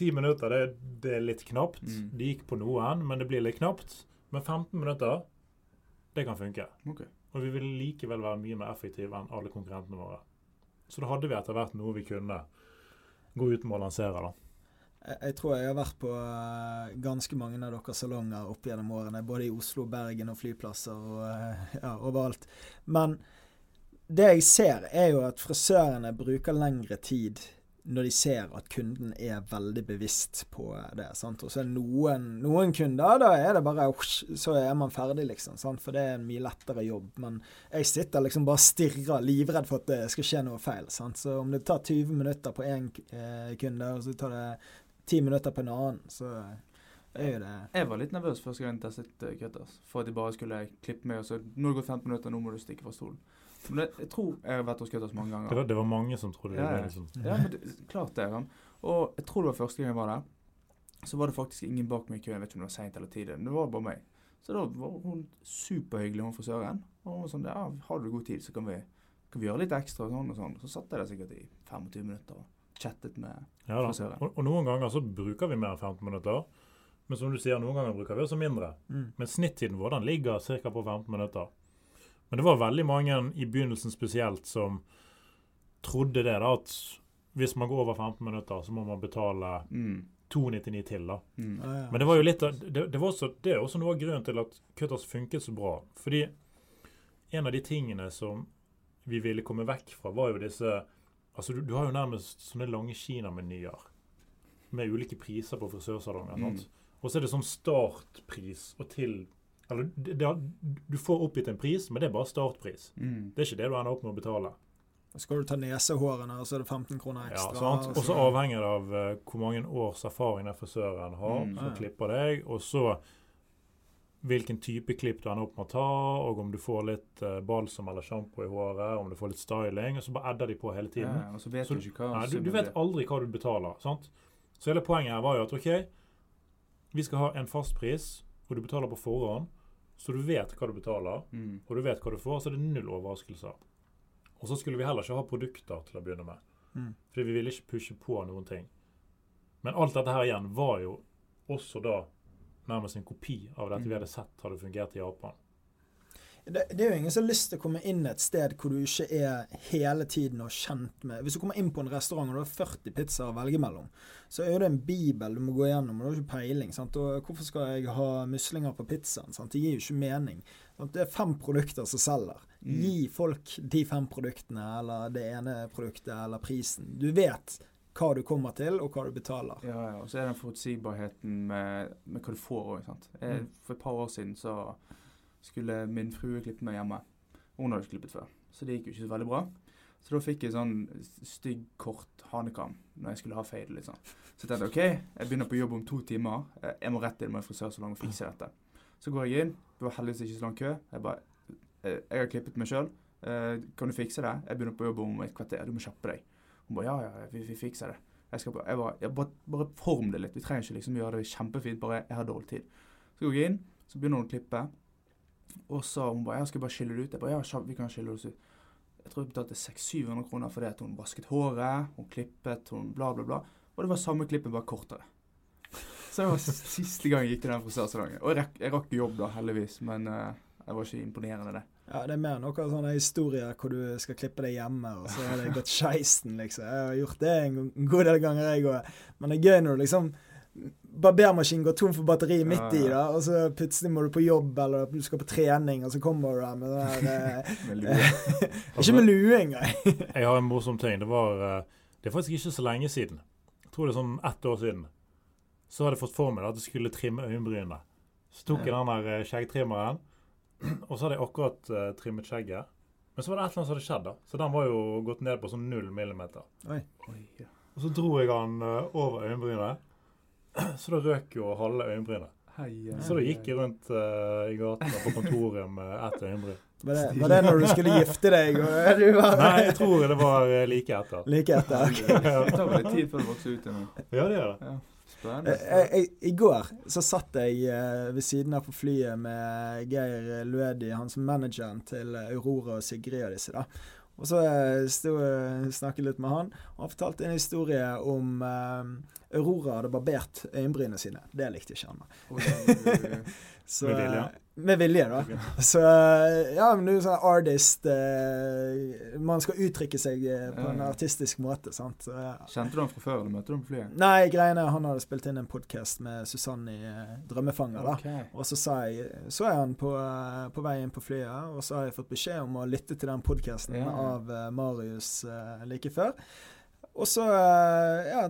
ti minutter, det, det er litt knapt.
Mm.
Det gikk på noen, men det blir litt knapt. Men 15 minutter, det kan funke.
Okay.
Og vi ville likevel være mye mer effektive enn alle konkurrentene våre. Så da hadde vi etter hvert noe vi kunne gå ut med å lansere. da.
Jeg, tror jeg har vært på eh, ganske mange av deres salonger opp gjennom årene. Både i Oslo, Bergen og flyplasser og eh, ja, overalt. Men det jeg ser, er jo at frisørene bruker lengre tid når de ser at kunden er veldig bevisst på det. sant? Og så er noen, noen kunder, da er det bare Så er man ferdig, liksom. sant? For det er en mye lettere jobb. Men jeg sitter liksom bare stirrer, livredd for at det skal skje noe feil. sant? Så om det tar 20 minutter på én eh, kunde, og så tar det 10 minutter på en annen, så er jo det
Jeg var litt nervøs første gang jeg testet Cutters. For at de bare skulle klippe meg, og så Nå har det gått 15 minutter, nå må du stikke fra stolen. Men det, jeg tror jeg har vært hos Cutters mange
Det
ganger.
var, det var mange som trodde det.
Ja,
var liksom.
Ja, men det, klart det. Han. Og jeg tror det var første gang jeg var der. Så var det faktisk ingen bak meg i køen. Jeg vet ikke om det var seint eller tidlig. men Det var bare meg. Så da var hun superhyggelig, hun frisøren. Og hun sånn Ja, har du god tid, så kan vi, kan vi gjøre litt ekstra og sånn og sånn. Så satt jeg der sikkert i 25 minutter og chattet med
Ja,
frisøren.
Og, og noen ganger så bruker vi mer enn 15 minutter. Men som du sier, noen ganger bruker vi også mindre.
mm.
Men snittiden vår den ligger ca. på 15 minutter. Men det var veldig mange i begynnelsen spesielt som trodde det, da, at hvis man går over 15 minutter, så må man betale
Mm.
2,99 til. da.
Mm.
Ah, ja.
Men det var jo litt av, det, det, var også, det er også noe av grunnen til at Cutters funket så bra. Fordi en av de tingene som vi ville komme vekk fra, var jo disse Altså, du, du har jo nærmest sånne lange Kina-menyer med ulike priser på frisørsalonger.
Mm.
Og så er det sånn startpris og til Eller det, det, du får oppgitt en pris, men det er bare startpris.
Mm.
Det er ikke det du ender opp med å betale.
Og Skal du ta nesehårene, og så er det 15 kroner
Ja,
ekstra.
sant?
og
så avhenger det av uh, hvor mange års erfaring den frisøren har,
Mm.
som
Ja.
klipper deg, og så hvilken type klipp du ender opp med å ta, og om du får litt uh, balsam eller sjampo i håret, om du får litt styling, og så bare edder de på hele tiden.
Ja, og så vet
Så-
du ikke hva
Nei, du, du vet aldri hva du betaler. sant? Så hele poenget her var jo at OK, vi skal ha en fastpris, og du betaler på forhånd, så du vet hva du betaler,
Mm.
og du vet hva du får, så det er null overraskelser. Og så skulle vi heller ikke ha produkter til å begynne med.
Mm.
Fordi vi ville ikke pushe på noen ting. Men alt dette her igjen var jo også da nærmest en kopi av dette
Mm.
vi hadde sett hadde fungert i Japan.
Det, det er jo ingen som har lyst til å komme inn et sted hvor du ikke er hele tiden og kjent med Hvis du kommer inn på en restaurant og du har 40 pizzaer å velge mellom, så er det en bibel du må gå gjennom, og du har ikke peiling. Sant? Og hvorfor skal jeg ha muslinger på pizzaen? Sant? Det gir jo ikke mening. Sant? Det er fem produkter som selger.
Mm.
Gi folk de fem produktene, eller det ene produktet, eller prisen. Du vet hva du kommer til, og hva du betaler.
Ja, ja, og så er den forutsigbarheten med, med hva du får òg.
Mm.
For et par år siden så skulle min frue klippe meg hjemme. Hun hadde ikke klippet før, så det gikk jo ikke så veldig bra. Så da fikk jeg sånn stygg, kort hanekam når jeg skulle ha fade. sånn. Så jeg tenkte OK, jeg begynner på jobb om to timer. Eh, Jeg må rett inn med en frisørsalong og fikse dette. Så går jeg inn. Det var heldigvis ikke så lang kø. Jeg bare eh, Jeg har klippet meg sjøl. Kan du fikse det? Jeg begynner på jobb om et kvarter. Du må kjappe deg. Hun bare ja, ja, vi, vi fikser det. Jeg skal bare, jeg bare, jeg bare, bare form det litt. Vi trenger ikke liksom gjøre det kjempefint, bare jeg har dårlig tid. Så går jeg inn, så begynner hun å klippe. Og så hun bare, jeg skal bare skille det ut. Jeg bare, ja, vi kan skille oss ut. Jeg tror jeg betalte 600-700 kroner fordi at hun vasket håret, hun klippet, hun bla, bla, bla. Og det var samme klippet, bare kortere. Så det var siste gang jeg gikk til den frisørsalongen. Og jeg rakk, jeg rakk jobb da, heldigvis, men uh, jeg var ikke imponerende det.
Ja, det er mer noen sånne historier hvor du skal klippe deg hjemme, og så har det gått skeisen, liksom. Jeg har gjort det en, god del ganger, jeg òg. Men det er gøy når du liksom Barbermaskinen går tom for batteri midt
Ja,
i, da, og så plutselig må du på jobb, eller du skal på trening, og så kommer du der med den der eh. Ikke med lue engang.
Jeg har en morsom ting. Det var eh, Det er faktisk ikke så lenge siden. Jeg tror det er sånn ett år siden. Så hadde jeg fått for meg at jeg skulle trimme øyenbrynene. Så tok jeg den der eh, skjeggtrimmeren, og så hadde jeg akkurat uh, trimmet skjegget. Men så var det et eller annet som hadde skjedd, da. Så den var jo gått ned på sånn null millimeter.
Oi.
Oi, ja.
Og så dro jeg den uh, over øyenbrynet. Så da røk jo halve øyenbrynet. Så da gikk jeg rundt uh, i gatene på kontoret med ett øyenbryn.
Var det, var det når du skulle gifte deg? Og du var
Nei, jeg tror det var eh, like etter.
like etter? ok.
Det tar vel litt tid før det vokser ut ennå.
Ja, det gjør det.
Ja.
Eh,
Spennende.
jeg- I går så satt jeg ved siden av på flyet med Geir Luedi, han som manageren til Aurora og Sigrid og disse. da. Og så eh, sto snakket litt med han, og han fortalte en historie om eh, Aurora hadde barbert øyenbrynene sine. Det likte ikke han. Så,
Med vilje?
Med vilje, da. Så ja, men du er sånn artist eh, Man skal uttrykke seg eh, på en artistisk måte, sant. Så, ja.
Kjente du ham fra før, eller møtte du ham på flyet?
Nei, greiene Han hadde spilt inn en podkast med Susanne i eh, Drømmefanger, da.
Okay.
Og så sa jeg, så jeg han på, eh, på vei inn på flyet, og så har jeg fått beskjed om å lytte til den podkasten
Ja.
av Marius like før. Og så ja,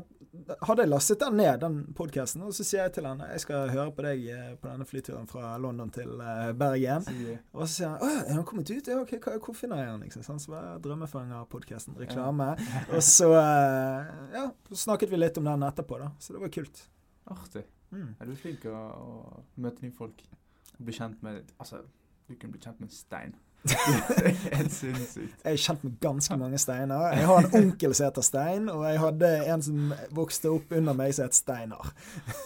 hadde jeg lastet den ned, den podkasten, og så sier jeg til han jeg skal høre på deg eh, på denne flyturen fra London til eh, Bergen.
Si-
Og så sier han å, er han kommet ut? Ja, ok, hva, hvor finner jeg han? Liksom. Sånn, så var Drømmefanger-podkasten, reklame. Og så eh, ja, så snakket vi litt om den etterpå, da. Så det var kult.
Artig.
Mm.
Er du flink å, å møte nye folk? Bli kjent med Altså, du kunne bli kjent med stein. helt sinnssykt.
Jeg er kjent med ganske mange steiner. Jeg har en onkel som heter Stein, og jeg hadde en som vokste opp under meg som het Steinar.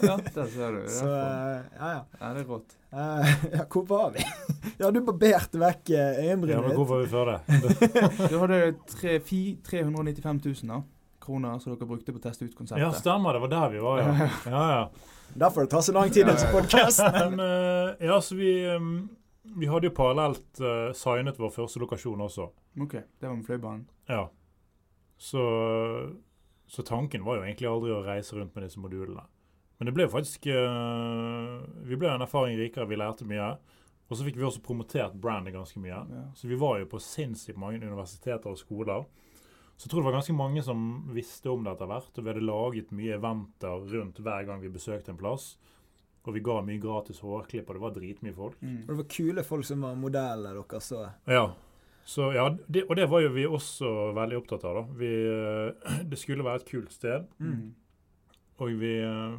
Ja, der ser du. Det
Så
er,
eh, ja, ja.
ja, det er rått.
Eh, ja, hvor var vi? ja, du barberte vekk eh,
Ja, men hvor var vi før det?
Du hadde tre, fi, 395 000 da, kroner som dere brukte på å teste ut konseptet.
Ja, stemmer. Det var der vi var, ja. ja, ja.
Derfor det tar så lang tid.
Men eh, ja, så vi um, Vi hadde jo parallelt uh, signet vår første lokasjon også.
Ok, det var med Fløibanen.
Ja. Så, så tanken var jo egentlig aldri å reise rundt med disse modulene. Men det ble jo faktisk uh, Vi ble en erfaring rikere, vi lærte mye. Og så fikk vi også promotert brandet ganske mye.
Ja.
Så vi var jo på sinnssykt mange universiteter og skoler. Så jeg tror det var ganske mange som visste om det etter hvert. Og vi hadde laget mye eventer rundt hver gang vi besøkte en plass. Og vi ga mye gratis hårklipp, og det var dritmye folk.
Mm.
Og det var kule folk som var modeller deres. Så.
Ja. Så, ja det, og det var jo vi også veldig opptatt av. da. Vi, eh, det skulle være et kult sted.
Mm.
Og vi eh,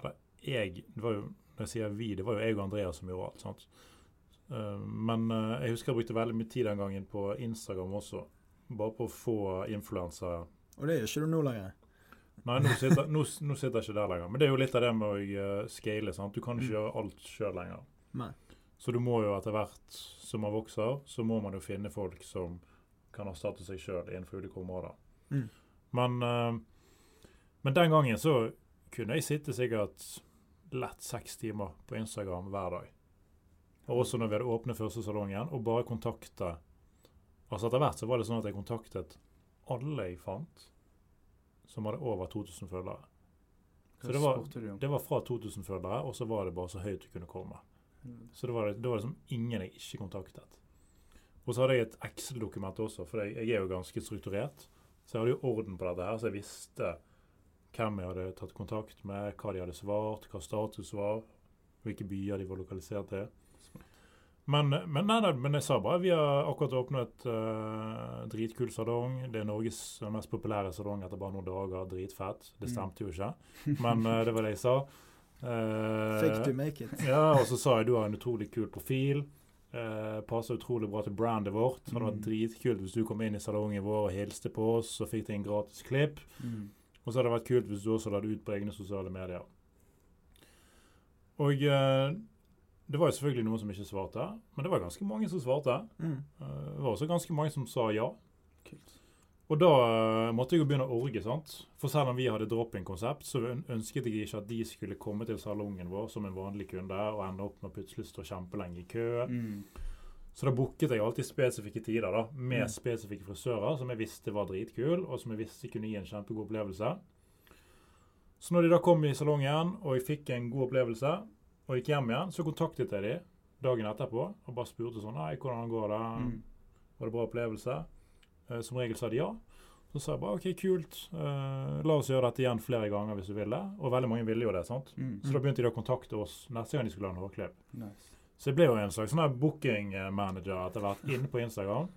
Eller jeg det var jo, Når jeg sier vi, det var jo jeg og Andreas som gjorde alt. sant? Eh, Men jeg husker jeg brukte veldig mye tid den gangen på Instagram også. Bare på å få influensere.
Og det gjør ikke du nå lenger.
Nei, nå sitter, nå, nå sitter jeg ikke der lenger. Men det er jo litt av det med å uh, scale. sant? Du kan ikke gjøre alt sjøl lenger.
Nei.
Så du må jo etter hvert som man vokser, så må man jo finne folk som kan erstatte seg sjøl innenfor ulike områder.
Mm.
Men, uh, men den gangen så kunne jeg sitte sikkert lett seks timer på Instagram hver dag. Og også når vi hadde åpnet første salongen, og bare kontakte Altså Etter hvert så var det sånn at jeg kontaktet alle jeg fant som hadde over 2000 følgere. Så det var-? Det var fra 2000 følgere, og så var det bare så høyt du kunne komme. Så det var, det var liksom ingen jeg ikke kontaktet. Og så hadde jeg et Excel-dokument også, for jeg, jeg er jo ganske strukturert. Så jeg hadde jo orden på dette her, så jeg visste hvem jeg hadde tatt kontakt med, hva de hadde svart, hva status var, hvilke byer de var lokalisert i. Men, men, nei, nei, men jeg sa bare vi har akkurat åpnet uh, dritkul salong. Det er Norges mest populære salong etter bare noen dager. Dritfett. Det stemte jo ikke, men uh, det var det jeg sa. Uh,
Fake to make it.
ja, og så sa jeg du har en utrolig kul profil. Uh, passer utrolig bra til brandet vårt. Det hadde vært
Mm.
dritkult hvis du kom inn i salongen vår og hilste på oss og fikk deg en gratis klipp.
Mm.
Og så hadde det vært kult hvis du også la det ut på egne sosiale medier. Og eh, det var jo selvfølgelig noen som ikke svarte, men det var ganske mange som svarte.
Mm.
Eh, det var også ganske mange som sa ja.
Kult.
Og da eh, måtte jeg jo begynne å orge, sant. For selv om vi hadde drop-in-konsept, så ønsket jeg ikke at de skulle komme til salongen vår som en vanlig kunde og ende opp med å plutselig stå kjempelenge i kø.
Mm.
Så da booket jeg alltid spesifikke tider da, med
Mm.
spesifikke frisører som jeg visste var dritkul, og som jeg visste kunne gi en kjempegod opplevelse. Så når de da kom i salongen, og jeg fikk en god opplevelse, og gikk hjem igjen, så kontaktet jeg de dagen etterpå og bare spurte sånn Hei, hvordan går det?
Mm.
Var det bra opplevelse? Eh, som regel sa de ja. Så sa jeg bare OK, kult. Eh, la oss gjøre dette igjen flere ganger hvis du vil det. Og veldig mange ville jo det. sant?
Mm.
Så da begynte de å kontakte oss neste gang de skulle ha en hårklipp.
Nice.
Så jeg ble jo en slags sånn booking manager etter hvert inne på Instagram.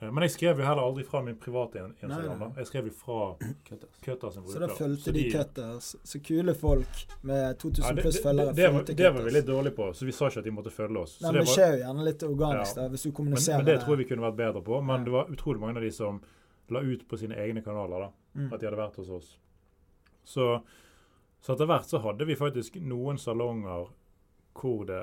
Eh, Men jeg skrev jo heller aldri fra min private Instagram. Da. Jeg skrev jo fra
Cutters.
Cutters sin
Så da fulgte
Så
de Cutters. Så kule folk med 2000
Ja, det,
pluss følgere.
det, det, var, det var vi litt dårlige på, så vi sa ikke at de måtte følge oss. Så
Nei, men det skjer jo gjerne litt organisk
Ja.
da, hvis du kommuniserer.
men, men det tror jeg vi kunne vært bedre på. Men
Ja.
det var utrolig mange av de som la ut på sine egne kanaler da,
Mm.
at de hadde vært hos oss. Så, så etter hvert så hadde vi faktisk noen salonger hvor det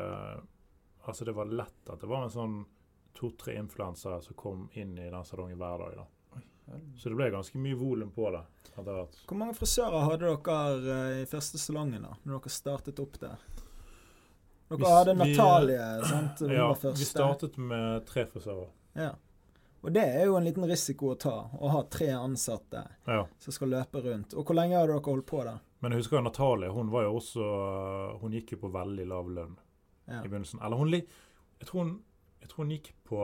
Altså det var lett at det var en sånn to-tre influensere som kom inn i den salongen hver dag. da. Så det ble ganske mye volum på det etter hvert.
Hvor mange frisører hadde dere eh, i første salongen da, når dere startet opp der? Dere
Vi-
hadde
vi-
sant? Hun
Ja,
var
vi startet med tre frisører.
Ja. Og det er jo en liten risiko å ta, å ha tre ansatte
Ja.
som skal løpe rundt. Og hvor lenge har dere holdt på da?
Men jeg husker Natalie, hun var jo også Hun gikk jo på veldig lav lønn
Ja.
i begynnelsen. Eller hun Jeg tror hun, jeg tror hun gikk på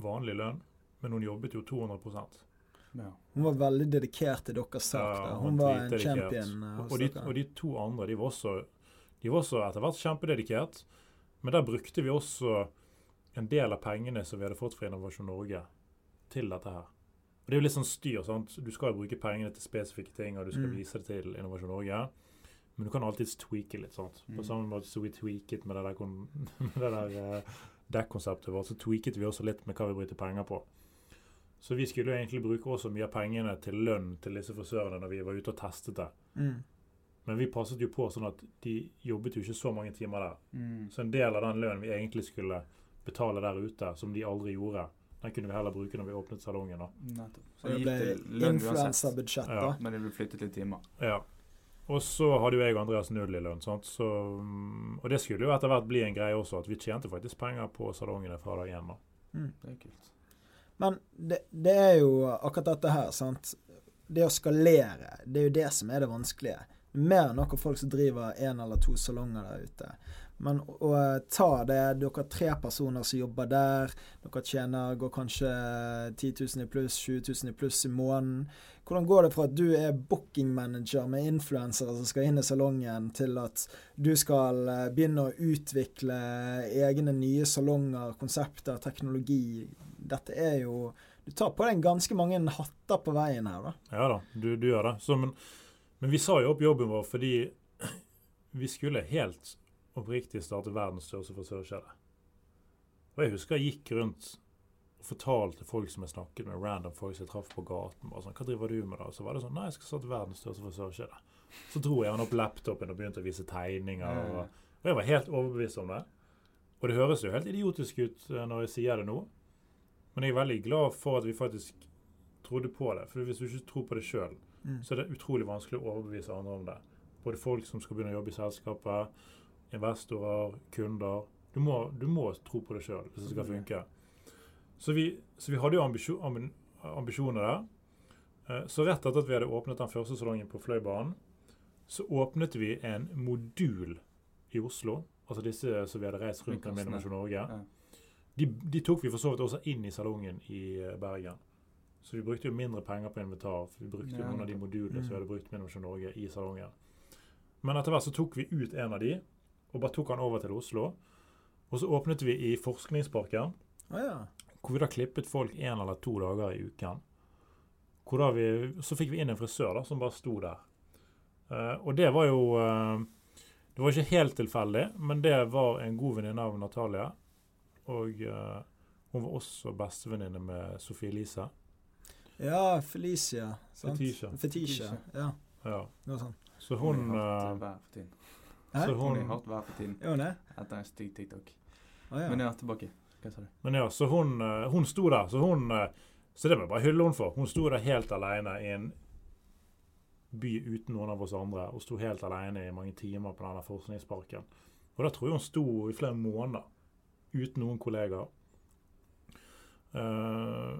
vanlig lønn, men hun jobbet jo 200
Ja.
Hun var veldig dedikert til deres sak.
Ja, hun
Hun
var
en champion eh,
Og, og, de, og de to andre de var også, de var også etter hvert kjempededikert. Men der brukte vi også en del av pengene som vi hadde fått fra Innovasjon Norge, til dette her. Og Det er jo litt sånn styr. sant? Du skal jo bruke pengene til spesifikke ting, og du skal
Mm.
vise det til Innovasjon Norge. Men du kan alltids tweake litt. sant? På
Mm.
samme måte som vi tweaket med det der, kon- med det der eh, dekkkonseptet vårt, så tweaket vi også litt med hva vi bruker penger på. Så vi skulle jo egentlig bruke også mye av pengene til lønn til disse frisørene når vi var ute og testet det.
Mm.
Men vi passet jo på sånn at de jobbet jo ikke så mange timer der.
Mm.
Så en del av den lønnen vi egentlig skulle betale der ute, som de aldri gjorde, den kunne vi heller bruke når vi åpnet salongen. da.
Nettopp. Så
Så det ble
influensabudsjett,
da.
Ja.
Men det ble flyttet litt timer.
Ja. Og så hadde jo jeg og Andreas null i lønn. Så, mm, og det skulle jo etter hvert bli en greie også, at vi tjente faktisk penger på salongene fra dag én.
Mm.
Det er kult.
Men det, det er jo akkurat dette her, sant. Det å skalere, det er jo det som er det vanskelige. Mer enn noen folk som driver én eller to salonger der ute. Men å, å ta det Dere har tre personer som jobber der. Dere tjener går kanskje 10 000 i pluss, 20 000 i pluss i måneden. Hvordan går det fra at du er booking manager med influensere som skal inn i salongen, til at du skal eh, begynne å utvikle egne nye salonger, konsepter, teknologi? Dette er jo Du tar på deg ganske mange hatter på veien her, da.
Ja da, du, du gjør det. Så, men, men vi sa jo opp jobben vår fordi vi skulle helt oppriktig starte verdens største frisørkjede. Og jeg husker jeg gikk rundt fortalte folk som jeg snakket med, random folk som jeg traff på gaten, bare sånn, hva driver du med da? Så var det sånn, nei, jeg skal starte verdens største frisørkjede. Så dro jeg han opp laptopen og begynte å vise tegninger, og, og jeg var helt overbevist om det. Og det høres jo helt idiotisk ut eh, når jeg sier det nå, men jeg er veldig glad for at vi faktisk trodde på det. For hvis du ikke tror på det sjøl,
Mm.
så er det utrolig vanskelig å overbevise andre om det. Både folk som skal begynne å jobbe i selskapet, investorer, kunder. Du må, du må tro på det sjøl hvis det skal funke. Så vi, så vi hadde jo ambisjon, ambisjoner der. Eh, Så rett etter at vi hadde åpnet den første salongen på Fløibanen, så åpnet vi en modul i Oslo. Altså disse som vi hadde reist rundt med Innovasjon Norge.
Ja.
De, de tok vi for så vidt også inn i salongen i eh, Bergen. Så vi brukte jo mindre penger på inventar. For vi brukte jo
Ja,
noen av de
modulene
modulene som
Mm.
vi hadde brukt med Innovasjon Norge i salongen. Men etter hvert så tok vi ut en av de, og bare tok han over til Oslo. Og så åpnet vi i Forskningsparken,
Ah, ja.
Hvor vi da klippet folk én eller to dager i uken. Hvor da vi, så fikk vi inn en frisør da, som bare sto der. Uh, og det var jo uh, Det var ikke helt tilfeldig, men det var en god venninne av Natalie. Og uh, hun var også bestevenninne med Sofie Elise.
Ja, Felicia. Sant?
Fetisha.
Fetisha.
Fetisha.
Ja,
Ja.
var sånn.
Så
Hun
hun
har for tiden.
Hæ?
så
Hun er
hun,
hardt vær for tiden.
Er det?
Etter en stygg TikTok.
Ah, ja.
Men ja, tilbake. Hva sa du?
Men ja, så hun, eh, hun sto der. Så hun eh, Så det må jeg bare hylle hun for. Hun sto der helt alene i en by uten noen av oss andre, og sto helt alene i mange timer på denne forskningsparken. Og da tror jeg hun sto i flere måneder uten noen kollegaer. Eh,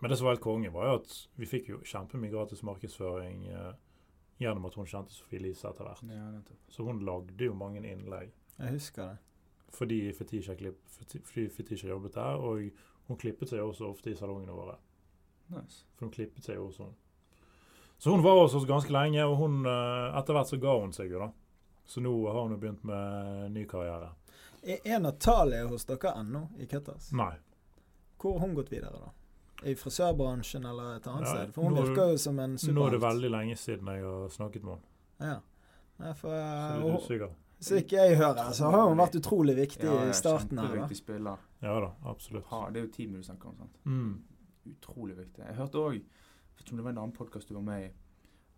men det som var helt konge, var jo at vi fikk jo kjempemye gratis markedsføring gjennom at hun kjente Sofie Elise etter hvert.
Ja.
Så hun lagde jo mange innlegg.
Jeg husker det.
Fordi Fetisha, klipp, fordi Fetisha jobbet der, og hun klippet seg også ofte i salongene våre.
Nice.
For hun klippet seg jo også. Så hun var hos oss ganske lenge, og hun, eh, etter hvert så ga hun seg jo, da. Så nå har hun jo begynt med ny karriere.
Er Natalie hos dere ennå, i Cutters?
Nei.
hvor har hun gått videre, da? I frisørbransjen eller et annet
Ja,
sted? For hun virker jo som en
Nå er det veldig lenge siden jeg har snakket med henne.
Ja. Nei, for,
Så
eh,
er du usikker?
Så ikke jeg hører, så har hun vært utrolig viktig
Ja,
i starten her.
Kjempeviktig spiller.
Ja da, absolutt.
Ha, det er jo teamet du snakker om. sant?
Mm.
Utrolig viktig. Jeg hørte òg, vet ikke om det var en annen podkast du var med i,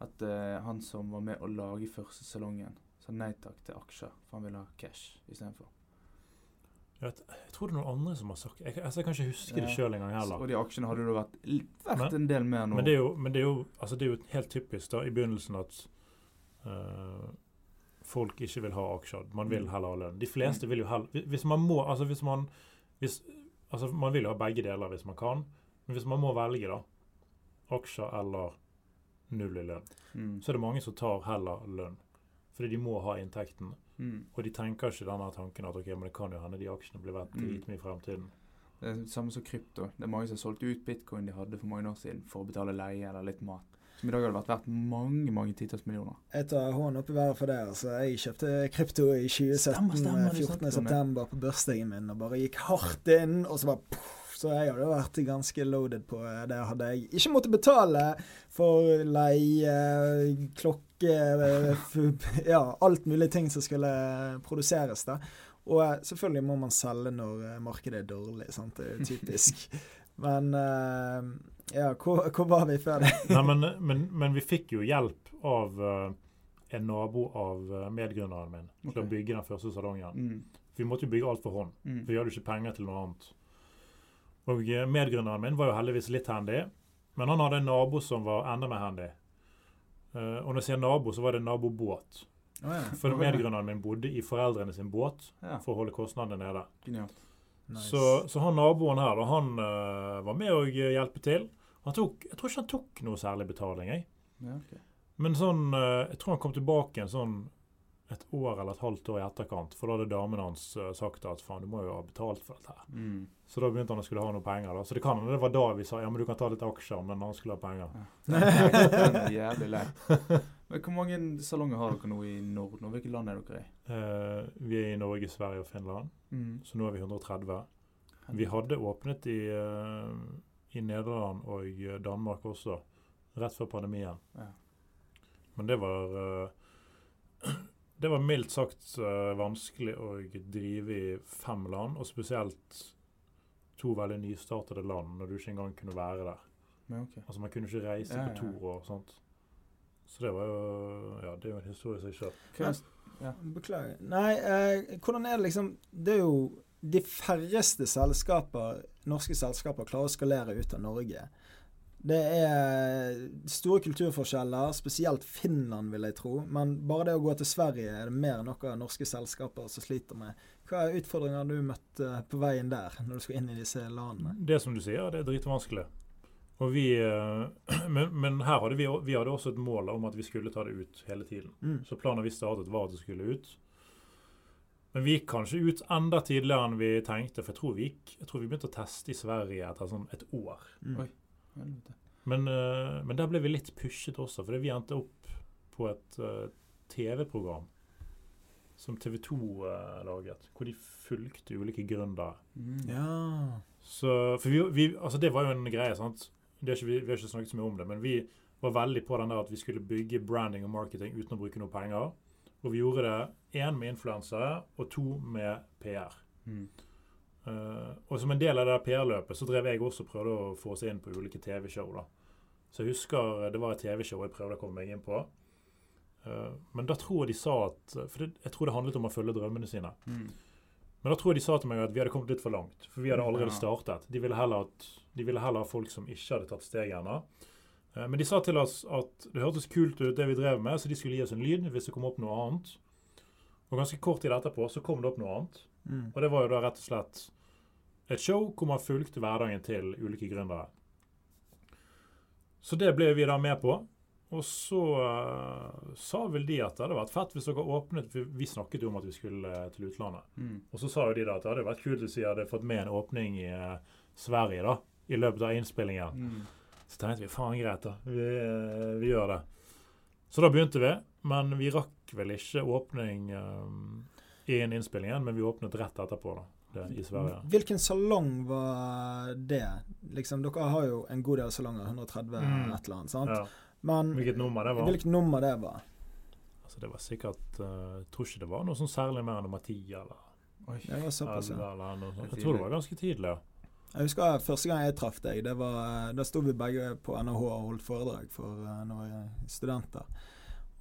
at uh, han som var med å lage første salongen, sa nei takk til aksjer, for han ville ha cash istedenfor.
Jeg, vet, jeg tror det er noen andre som har sagt Jeg, altså, jeg kan ikke huske det
Ja.
sjøl engang
Så-
heller.
Og de aksjene hadde jo vært, vært
Men-
en del mer nå.
Men det er jo, men det er jo, altså det er jo helt typisk da, i begynnelsen at eh, folk ikke vil ha aksjer. Man vil heller ha lønn. De fleste vil jo heller Hvis man må Altså hvis man hvis, Altså man vil jo ha begge deler hvis man kan, men hvis man må velge, da, aksjer eller null i lønn,
mm.
så er det mange som tar heller lønn. Fordi de må ha inntekten.
Mm.
Og de tenker ikke denne tanken at ok, men det kan jo hende de aksjene blir verdt
Mm.
mye i fremtiden.
Det er det samme som krypto. Det er mange som har solgt ut bitcoin de hadde for mange år siden for å betale leie eller litt mat. Som i dag hadde vært verdt mange mange titalls millioner.
Jeg tar hånden opp i været for det. altså. Jeg kjøpte krypto i 2017,
Stemmer, stemmer,
14.
snakket om det.
september på bursdagen min, og bare gikk hardt inn, og så bare poff, Så jeg hadde vært ganske loaded på det. Hadde jeg ikke måttet betale for leie, klokke Ja, alt mulig ting som skulle produseres, da. Og eh, selvfølgelig må man selge når eh, markedet er dårlig, sant. Det er jo typisk. Men eh, ja, hvor, hvor var vi før det?
Nei, men, men, men vi fikk jo hjelp av uh, en nabo av uh, medgrunneren min til å bygge den første salongen.
Mm.
Vi måtte jo bygge alt for hånd,
Mm.
for vi hadde ikke penger til noe annet. Og uh, medgrunneren min var jo heldigvis litt handy, men han hadde en nabo som var enda mer handy. Eh, og når jeg sier nabo, så var det nabobåt.
Oh, ja.
For medgrunneren min bodde i foreldrene sin båt
Ja,
for å holde kostnadene nede.
Nice.
Så, så han naboen her, da, han eh, var med å hjelpe til. Han tok, jeg tror ikke han tok noe særlig betaling, jeg.
Ja, okay.
Men sånn, eh, jeg tror han kom tilbake en sånn et år eller et halvt år i etterkant. For da hadde damen hans eh, sagt at faen, du må jo ha betalt for dette her.
Mm.
Så da begynte han å skulle ha noe penger. da. Så det kan hende det var da vi sa ja, men du kan ta litt aksjer, men han skulle ha penger.
Er jævlig lett. Men hvor mange salonger har dere nå i Norden, og hvilke land er dere i?
Eh, vi er i Norge, Sverige og Finland,
Mm.
så nå er vi 130. Vi hadde åpnet i, eh, i Nederland og eh, Danmark også, rett før pandemien.
Ja.
Men det var eh, Det var mildt sagt eh, vanskelig å drive i fem land, og spesielt to veldig nystartede land, når du ikke engang kunne være der.
Men ok.
Altså Man kunne ikke reise
Ja,
på to
ja.
år. sant? Så det var jo Ja, det er jo en historie i seg sjøl.
Er- Ja.
Beklager. Nei, eh, hvordan er det liksom Det er jo de færreste selskaper, norske selskaper klarer å skalere ut av Norge. Det er store kulturforskjeller, spesielt Finland, vil jeg tro. Men bare det å gå til Sverige er det mer enn noen norske selskaper som sliter med. Hva er utfordringer du møtte på veien der, når du skal inn i disse landene?
Det som du sier, det er dritvanskelig. Vi, eh, men, men her hadde vi, vi hadde også et mål om at vi skulle ta det ut hele tiden.
Mm.
Så planen vi startet, var at det skulle ut. Men vi gikk kanskje ut enda tidligere enn vi tenkte. For jeg tror vi, gikk, jeg tror vi begynte å teste i Sverige etter sånn et år.
Mm.
Oi.
Men, eh, men der ble vi litt pushet også, fordi vi endte opp på et eh, TV-program som TV 2 eh, laget, hvor de fulgte ulike gründere.
Mm.
Ja.
Så, for vi, vi, altså det var jo en greie, sant? Det er ikke, vi, vi har ikke snakket så mye om det, men vi var veldig på den der at vi skulle bygge branding og marketing uten å bruke noe penger. Og vi gjorde det én med influensere og to med PR.
Mm.
Eh, og som en del av det PR-løpet så drev jeg også og prøvde å få oss inn på ulike TV-show. da. Så jeg husker det var et TV-show jeg prøvde å komme meg inn på. Eh, men da tror jeg de sa at For det, jeg tror det handlet om å følge drømmene sine.
Mm.
Men da tror jeg de sa til meg at vi hadde kommet litt for langt. For vi hadde allerede startet. De ville heller, at, de ville heller ha folk som ikke hadde tatt steget ennå. Eh, Men de sa til oss at det hørtes kult ut, det vi drev med, så de skulle gi oss en lyd hvis det kom opp noe annet. Og ganske kort tid etterpå så kom det opp noe annet.
Mm.
Og det var jo da rett og slett et show hvor man fulgte hverdagen til ulike gründere. Så det ble vi da med på. Og så uh, sa vel de at det hadde vært fett hvis dere åpnet for Vi snakket jo om at vi skulle eh, til utlandet.
Mm.
Og så sa jo de da at det hadde vært kult hvis vi hadde fått med en åpning i uh, Sverige da, i løpet av innspillingen.
Mm.
Så tenkte vi faen greit, da. Vi, eh, vi gjør det. Så da begynte vi, men vi rakk vel ikke åpning um, i en innspilling igjen, men vi åpnet rett etterpå. da. det i Sverige.
Hvilken salong var det? Liksom, dere har jo en god del salonger, 130
Mm.
et eller annet. sant?
Ja.
Men
Hvilket nummer det var?
hvilket nummer det var?
Altså, det var sikkert uh, Jeg tror ikke det var noe sånn særlig mer enn nummer ti eller
Oi.
Det var såpass, ja.
elleve eller noe sånt.
Det
Jeg tror det var ganske tidlig. ja.
Jeg husker første gang jeg traff deg, det var, da sto vi begge på NHH og holdt foredrag for eh, noen studenter.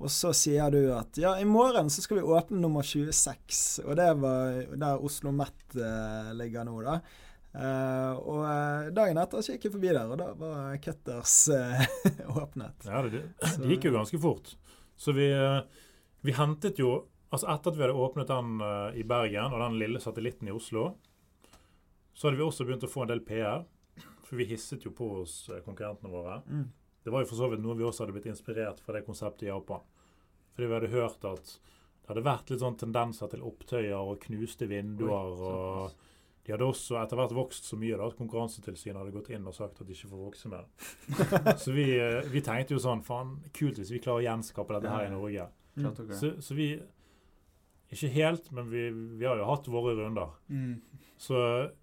Og så sier du at ja, i morgen så skal vi åpne nummer 26, og det var der Oslo Met eh, ligger nå, da. Uh, og eh, dagen etter så gikk jeg forbi der, og da var Cutters uh, åpnet.
Ja, det, det, gikk jo ganske fort. Så vi, eh, vi hentet jo Altså Etter at vi hadde åpnet den uh, i Bergen og den lille satellitten i Oslo, så hadde vi også begynt å få en del PR. For vi hisset jo på hos eh, konkurrentene våre.
Mm.
Det var jo for så vidt noe vi også hadde blitt inspirert fra det konseptet i Japan. Fordi vi hadde hørt at det hadde vært litt sånn tendenser til opptøyer og knuste vinduer. og. De hadde også etter hvert vokst så mye da, at Konkurransetilsynet hadde gått inn og sagt at de ikke får vokse mer. Så vi, eh, vi tenkte jo sånn Faen, kult hvis vi klarer å gjenskape dette her i Norge.
Mm.
Så, så vi Ikke helt, men vi, vi har jo hatt våre runder.
Mm.
Så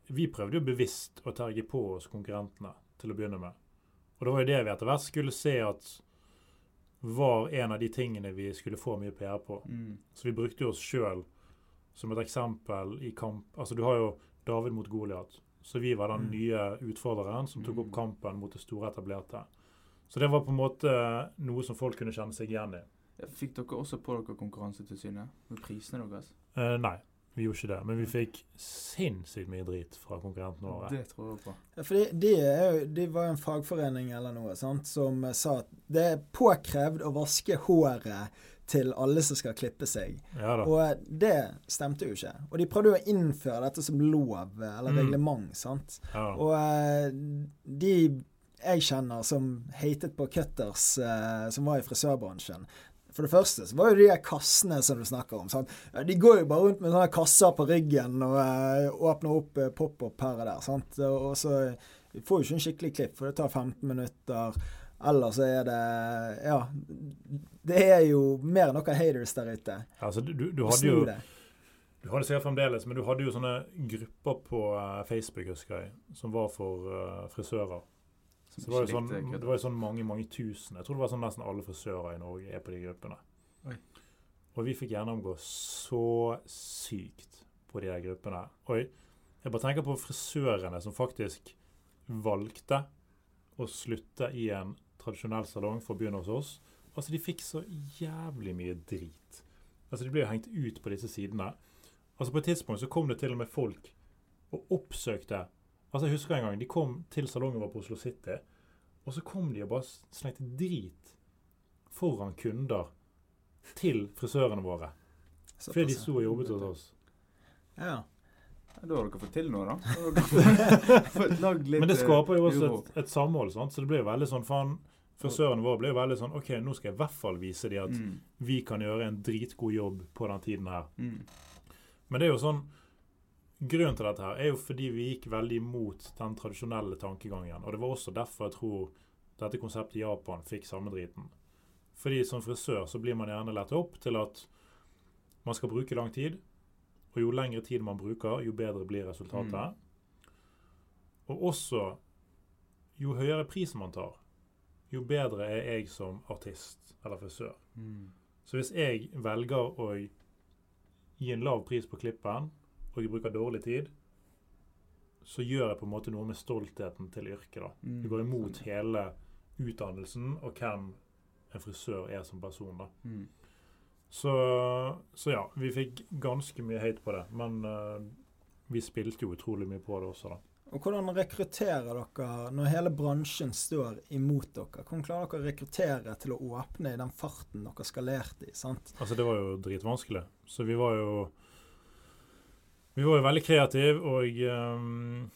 vi prøvde jo bevisst å terge på oss konkurrentene til å begynne med. Og det var jo det vi etter hvert skulle se at var en av de tingene vi skulle få mye PR på.
Mm.
Så vi brukte jo oss sjøl som et eksempel i kamp. Altså Du har jo David mot Goliat. Så vi var den
Mm.
nye utfordreren som tok opp
Mm.
kampen mot det store etablerte. Så det var på en måte noe som folk kunne kjenne seg igjen i.
Fikk dere også på dere Konkurransetilsynet med prisene deres?
Eh, nei, vi gjorde ikke det. Men vi fikk sinnssykt mye drit fra konkurrentene våre.
Det tror jeg på.
Ja, for de, jo, de var jo en fagforening eller noe sant, som eh, sa at det er påkrevd å vaske håret til alle som skal klippe seg.
Ja da.
Og eh, det stemte jo ikke. Og de prøvde jo å innføre dette som lov, eh, eller
Mm.
reglement. sant?
Ja.
Og de jeg kjenner som hatet på cutters, eh, som var i frisørbransjen For det første så var jo de kassene som du snakker om. sant? De går jo bare rundt med sånne kasser på ryggen og eh, åpner opp eh, pop-opp her og der. sant? Og, så Vi får jo ikke en skikkelig klipp, for det tar 15 minutter. Eller så er det Ja. Det er jo mer enn noen haters der ute.
Altså, du, du, du hadde jo. Du hadde det sikkert fremdeles, men du hadde jo sånne grupper på eh, Facebook husker jeg, som var for uh, frisører.
Som
Så det var jo sånn,
likte
det var jo sånn mange mange tusen. Jeg tror det var sånn nesten alle frisører i Norge er på de gruppene.
Oi.
Og vi fikk gjennomgå så sykt på de der gruppene. Og jeg bare tenker på frisørene som faktisk valgte å slutte i en tradisjonell salong for å begynne hos oss. Altså, de fikk så jævlig mye drit. Altså, De ble jo hengt ut på disse sidene. Altså, På et tidspunkt så kom det til og med folk og oppsøkte Altså, Jeg husker en gang de kom til salongen vår på Oslo City, og så kom de og bare slengte drit foran kunder til frisørene våre. Fordi de sto og jobbet hos oss.
Ja.
Da har dere fått til noe, da.
Men det skaper jo
eh,
også et, et samhold, sant? så det blir jo veldig sånn faen, Frisørene våre blir jo veldig sånn OK, nå skal jeg i hvert fall vise dem at
Mm.
vi kan gjøre en dritgod jobb på den tiden her.
Mm.
Men det er jo sånn Grunnen til dette her er jo fordi vi gikk veldig imot den tradisjonelle tankegangen. Og det var også derfor jeg tror dette konseptet i Japan fikk samme driten. Fordi som frisør så blir man gjerne lett opp til at man skal bruke lang tid. Og jo lengre tid man bruker, jo bedre blir resultatet. Og også jo høyere pris man tar, jo bedre er jeg som artist eller frisør.
Mm.
Så hvis jeg velger å gi en lav pris på klippen, og jeg bruker dårlig tid, så gjør jeg på en måte noe med stoltheten til yrket. da.
Mm.
Det går imot hele utdannelsen og hvem en frisør er som person. da.
Mm.
Så, så ja, vi fikk ganske mye hate på det. Men uh, vi spilte jo utrolig mye på det også, da.
Og hvordan rekrutterer dere når hele bransjen står imot dere? Hvordan klarer dere å rekruttere til å åpne i den farten dere skalerte i? sant?
Altså, det var jo dritvanskelig. Så vi var jo Vi var jo veldig kreative, og um,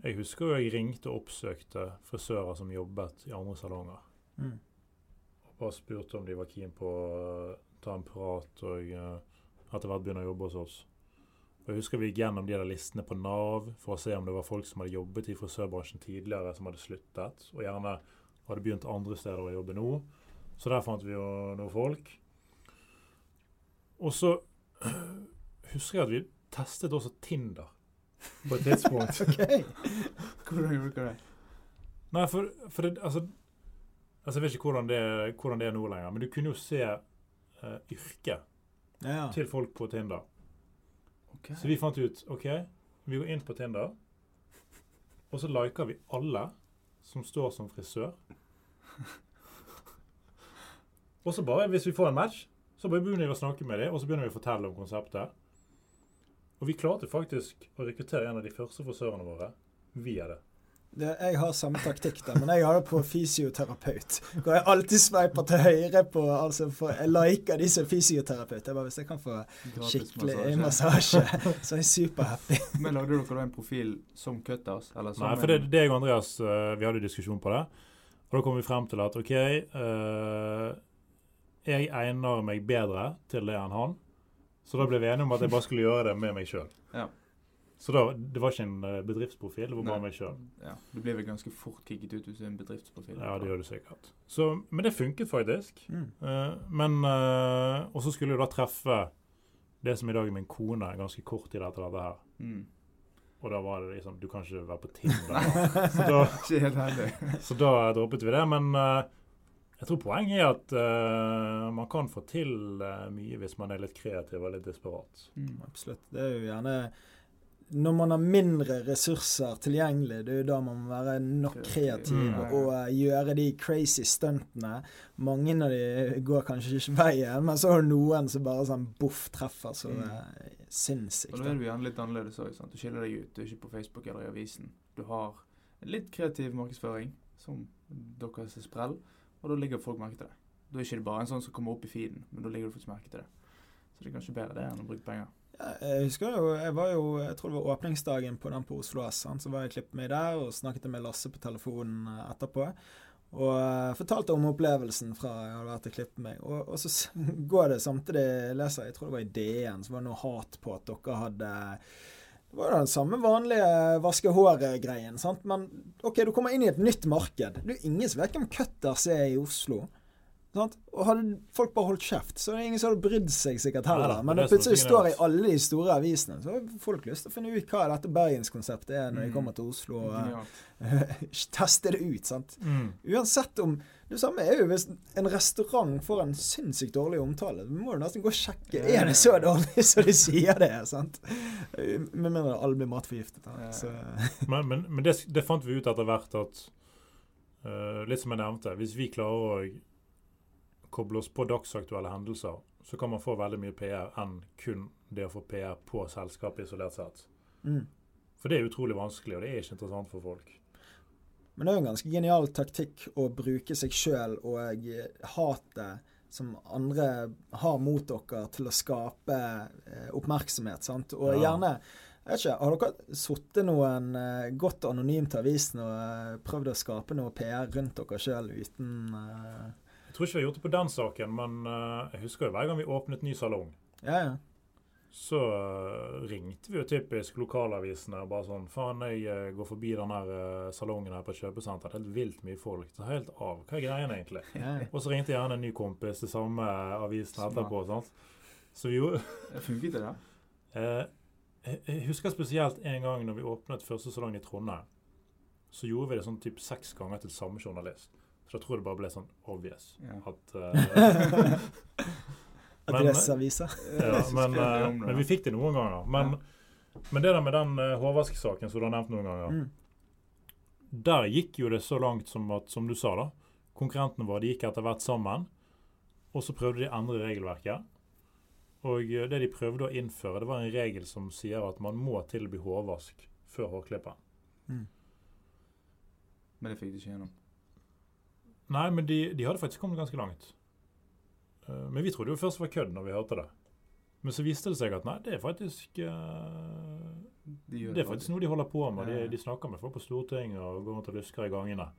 jeg husker jo jeg ringte og oppsøkte frisører som jobbet i andre salonger.
Mm.
Og bare spurte om de var keen på å ta en prat og uh, etter hvert begynne å jobbe hos oss. Og jeg husker vi gikk gjennom de der listene på Nav for å se om det var folk som hadde jobbet i frisørbransjen tidligere, som hadde sluttet, og gjerne hadde begynt andre steder å jobbe nå. Så der fant vi jo noen folk. Og så husker jeg at vi testet også Tinder. på et tidspunkt.
Ok.
Hvordan gjorde dere det?
Nei, for, for det, altså, altså Jeg vet ikke hvordan det, hvordan det er nå lenger, men du kunne jo se uh, yrket
Ja.
til folk på Tinder.
Okay.
Så vi fant ut OK, vi går inn på Tinder, og så liker vi alle som står som frisør. Og så bare, hvis vi får en match, så begynner vi å snakke med dem, og så begynner vi å fortelle om konseptet. Og vi klarte faktisk å rekruttere en av de første frisørene våre via det.
Det, jeg har samme taktikk, da, men jeg har det på fysioterapeut. Går jeg alltid sveiper til høyre på altså for Jeg liker de som er fysioterapeut. Jeg bare, hvis jeg kan få
Gratis
skikkelig
massasje.
massasje, så er jeg superhappy.
Men lagde dere da en profil som cutters? Eller som
Nei, for det, det jeg og Andreas eh, vi hadde diskusjon på det. Og da kom vi frem til at OK uh, Jeg egner meg bedre til det enn han. Så da ble vi enige om at jeg bare skulle gjøre det med meg sjøl.
Ja.
Så da, det var ikke en eh, bedriftsprofil, det var bare
Nei.
meg sjøl.
Ja, Du blir vel ganske fort kicket ut hvis du er en bedriftsprofil?
Ja, det gjør du sikkert. Så, men det funket faktisk.
Mm.
Uh, men uh, Og så skulle jeg da treffe det som i dag er min kone, ganske kort tid etter dette her.
Mm.
Og da var det liksom Du kan ikke være på Tinder. så da. Så da droppet vi det. Men eh, jeg tror poenget er at uh, man kan få til uh, mye hvis man er litt kreativ og litt desperat.
Mm.
Absolutt. Det er jo gjerne når man har mindre ressurser tilgjengelig, det er jo da man må være nok kreativ
Mm.
og uh, gjøre de crazy stuntene. Mange av de går kanskje ikke veien, men så har du noen som bare sånn boff treffer så
Mm.
sinnssykt.
Og da
da.
er du gjerne litt annerledes òg. Du skiller deg ut. Du er ikke på Facebook eller i avisen. Du har litt kreativ markedsføring, som deres sprell, og da ligger folk merke til det. Da er ikke det bare en sånn som kommer opp i feeden, men da ligger du faktisk merke til det. Så det er kanskje bedre det enn å bruke penger.
Ja, Jeg husker jo, jeg var jo, jeg tror det var åpningsdagen på den på Oslo S. Så var jeg klippet meg der og snakket med Lasse på telefonen eh, etterpå. Og eh, fortalte om opplevelsen fra jeg hadde vært og klippet meg. Og, og så går det samtidig, leser jeg tror det var i DN, så var det noe hat på at dere hadde det var jo den samme vanlige vaske håret-greien. sant? Men OK, du kommer inn i et nytt marked. Det er jo ingen som vet hvem Cutters er i Oslo. Sant? Og hadde folk bare holdt kjeft, så er det ingen som hadde brydd seg sikkert heller.
Neida,
Men
det
plutselig står i alle de store avisene, så har folk lyst til å finne ut hva dette bergenskonseptet er når de
Mm.
kommer til Oslo. og uh, Teste det ut, sant.
Mm.
Uansett om Det samme er jo hvis en restaurant får en sinnssykt dårlig omtale. Du må jo nesten gå og sjekke
Ja, ja,
Er det så dårlig som de sier det sant? Med mindre alle blir matforgiftet. da.
Ja.
Så,
Men, men, men det, det fant vi ut etter hvert at uh, Litt som jeg nevnte, hvis vi klarer å koble oss på dagsaktuelle hendelser, så kan man få veldig mye PR enn kun det å få PR på selskapet isolert sett.
mm.
For det er utrolig vanskelig, og det er ikke interessant for folk.
Men det er jo en ganske genial taktikk å bruke seg sjøl og hatet som andre har mot dere, til å skape eh, oppmerksomhet. sant? Og
Ja.
gjerne jeg vet ikke, Har dere sittet noen eh, gått anonymt til avisen og eh, prøvd å skape noe PR rundt dere sjøl uten eh,
Jeg tror ikke vi har gjort det på den saken, men jeg husker jo hver gang vi åpnet ny salong,
Ja, ja.
Så eh, ringte vi jo typisk lokalavisene og bare sånn Faen, jeg eh, går forbi den her eh, salongen her på kjøpesenteret. Er helt vilt mye folk. Det er helt av. Hva er greien egentlig? Og så ringte gjerne en ny kompis til samme avisen etterpå. sant? Så vi gjorde
Funket det, da?
Jeg husker spesielt en gang når vi åpnet første salong i Trondheim. Så gjorde vi det sånn typ seks ganger til samme journalist. Så da tror jeg det bare ble sånn obvious at eh, Men- ja, men, eh, men vi fikk det noen ganger. Men, men det der med den uh, hårvasksaken som du har nevnt noen ganger,
Mm.
der gikk jo det så langt som at, som du sa, da konkurrentene våre gikk etter hvert sammen, og så prøvde de å endre regelverket. Og eh, det de prøvde å innføre, det var en regel som sier at man må tilby hårvask før hårklippet
Mm.
Men det fikk de ikke gjennom.
Nei, men de, de hadde faktisk kommet ganske langt. Eh, men vi trodde jo først det var kødd når vi hørte det. Men så viste det seg at nei, det er faktisk uh,
De
Det er faktisk noe de holder på med. De, de snakker med folk på Stortinget og går rundt og lusker i gangene.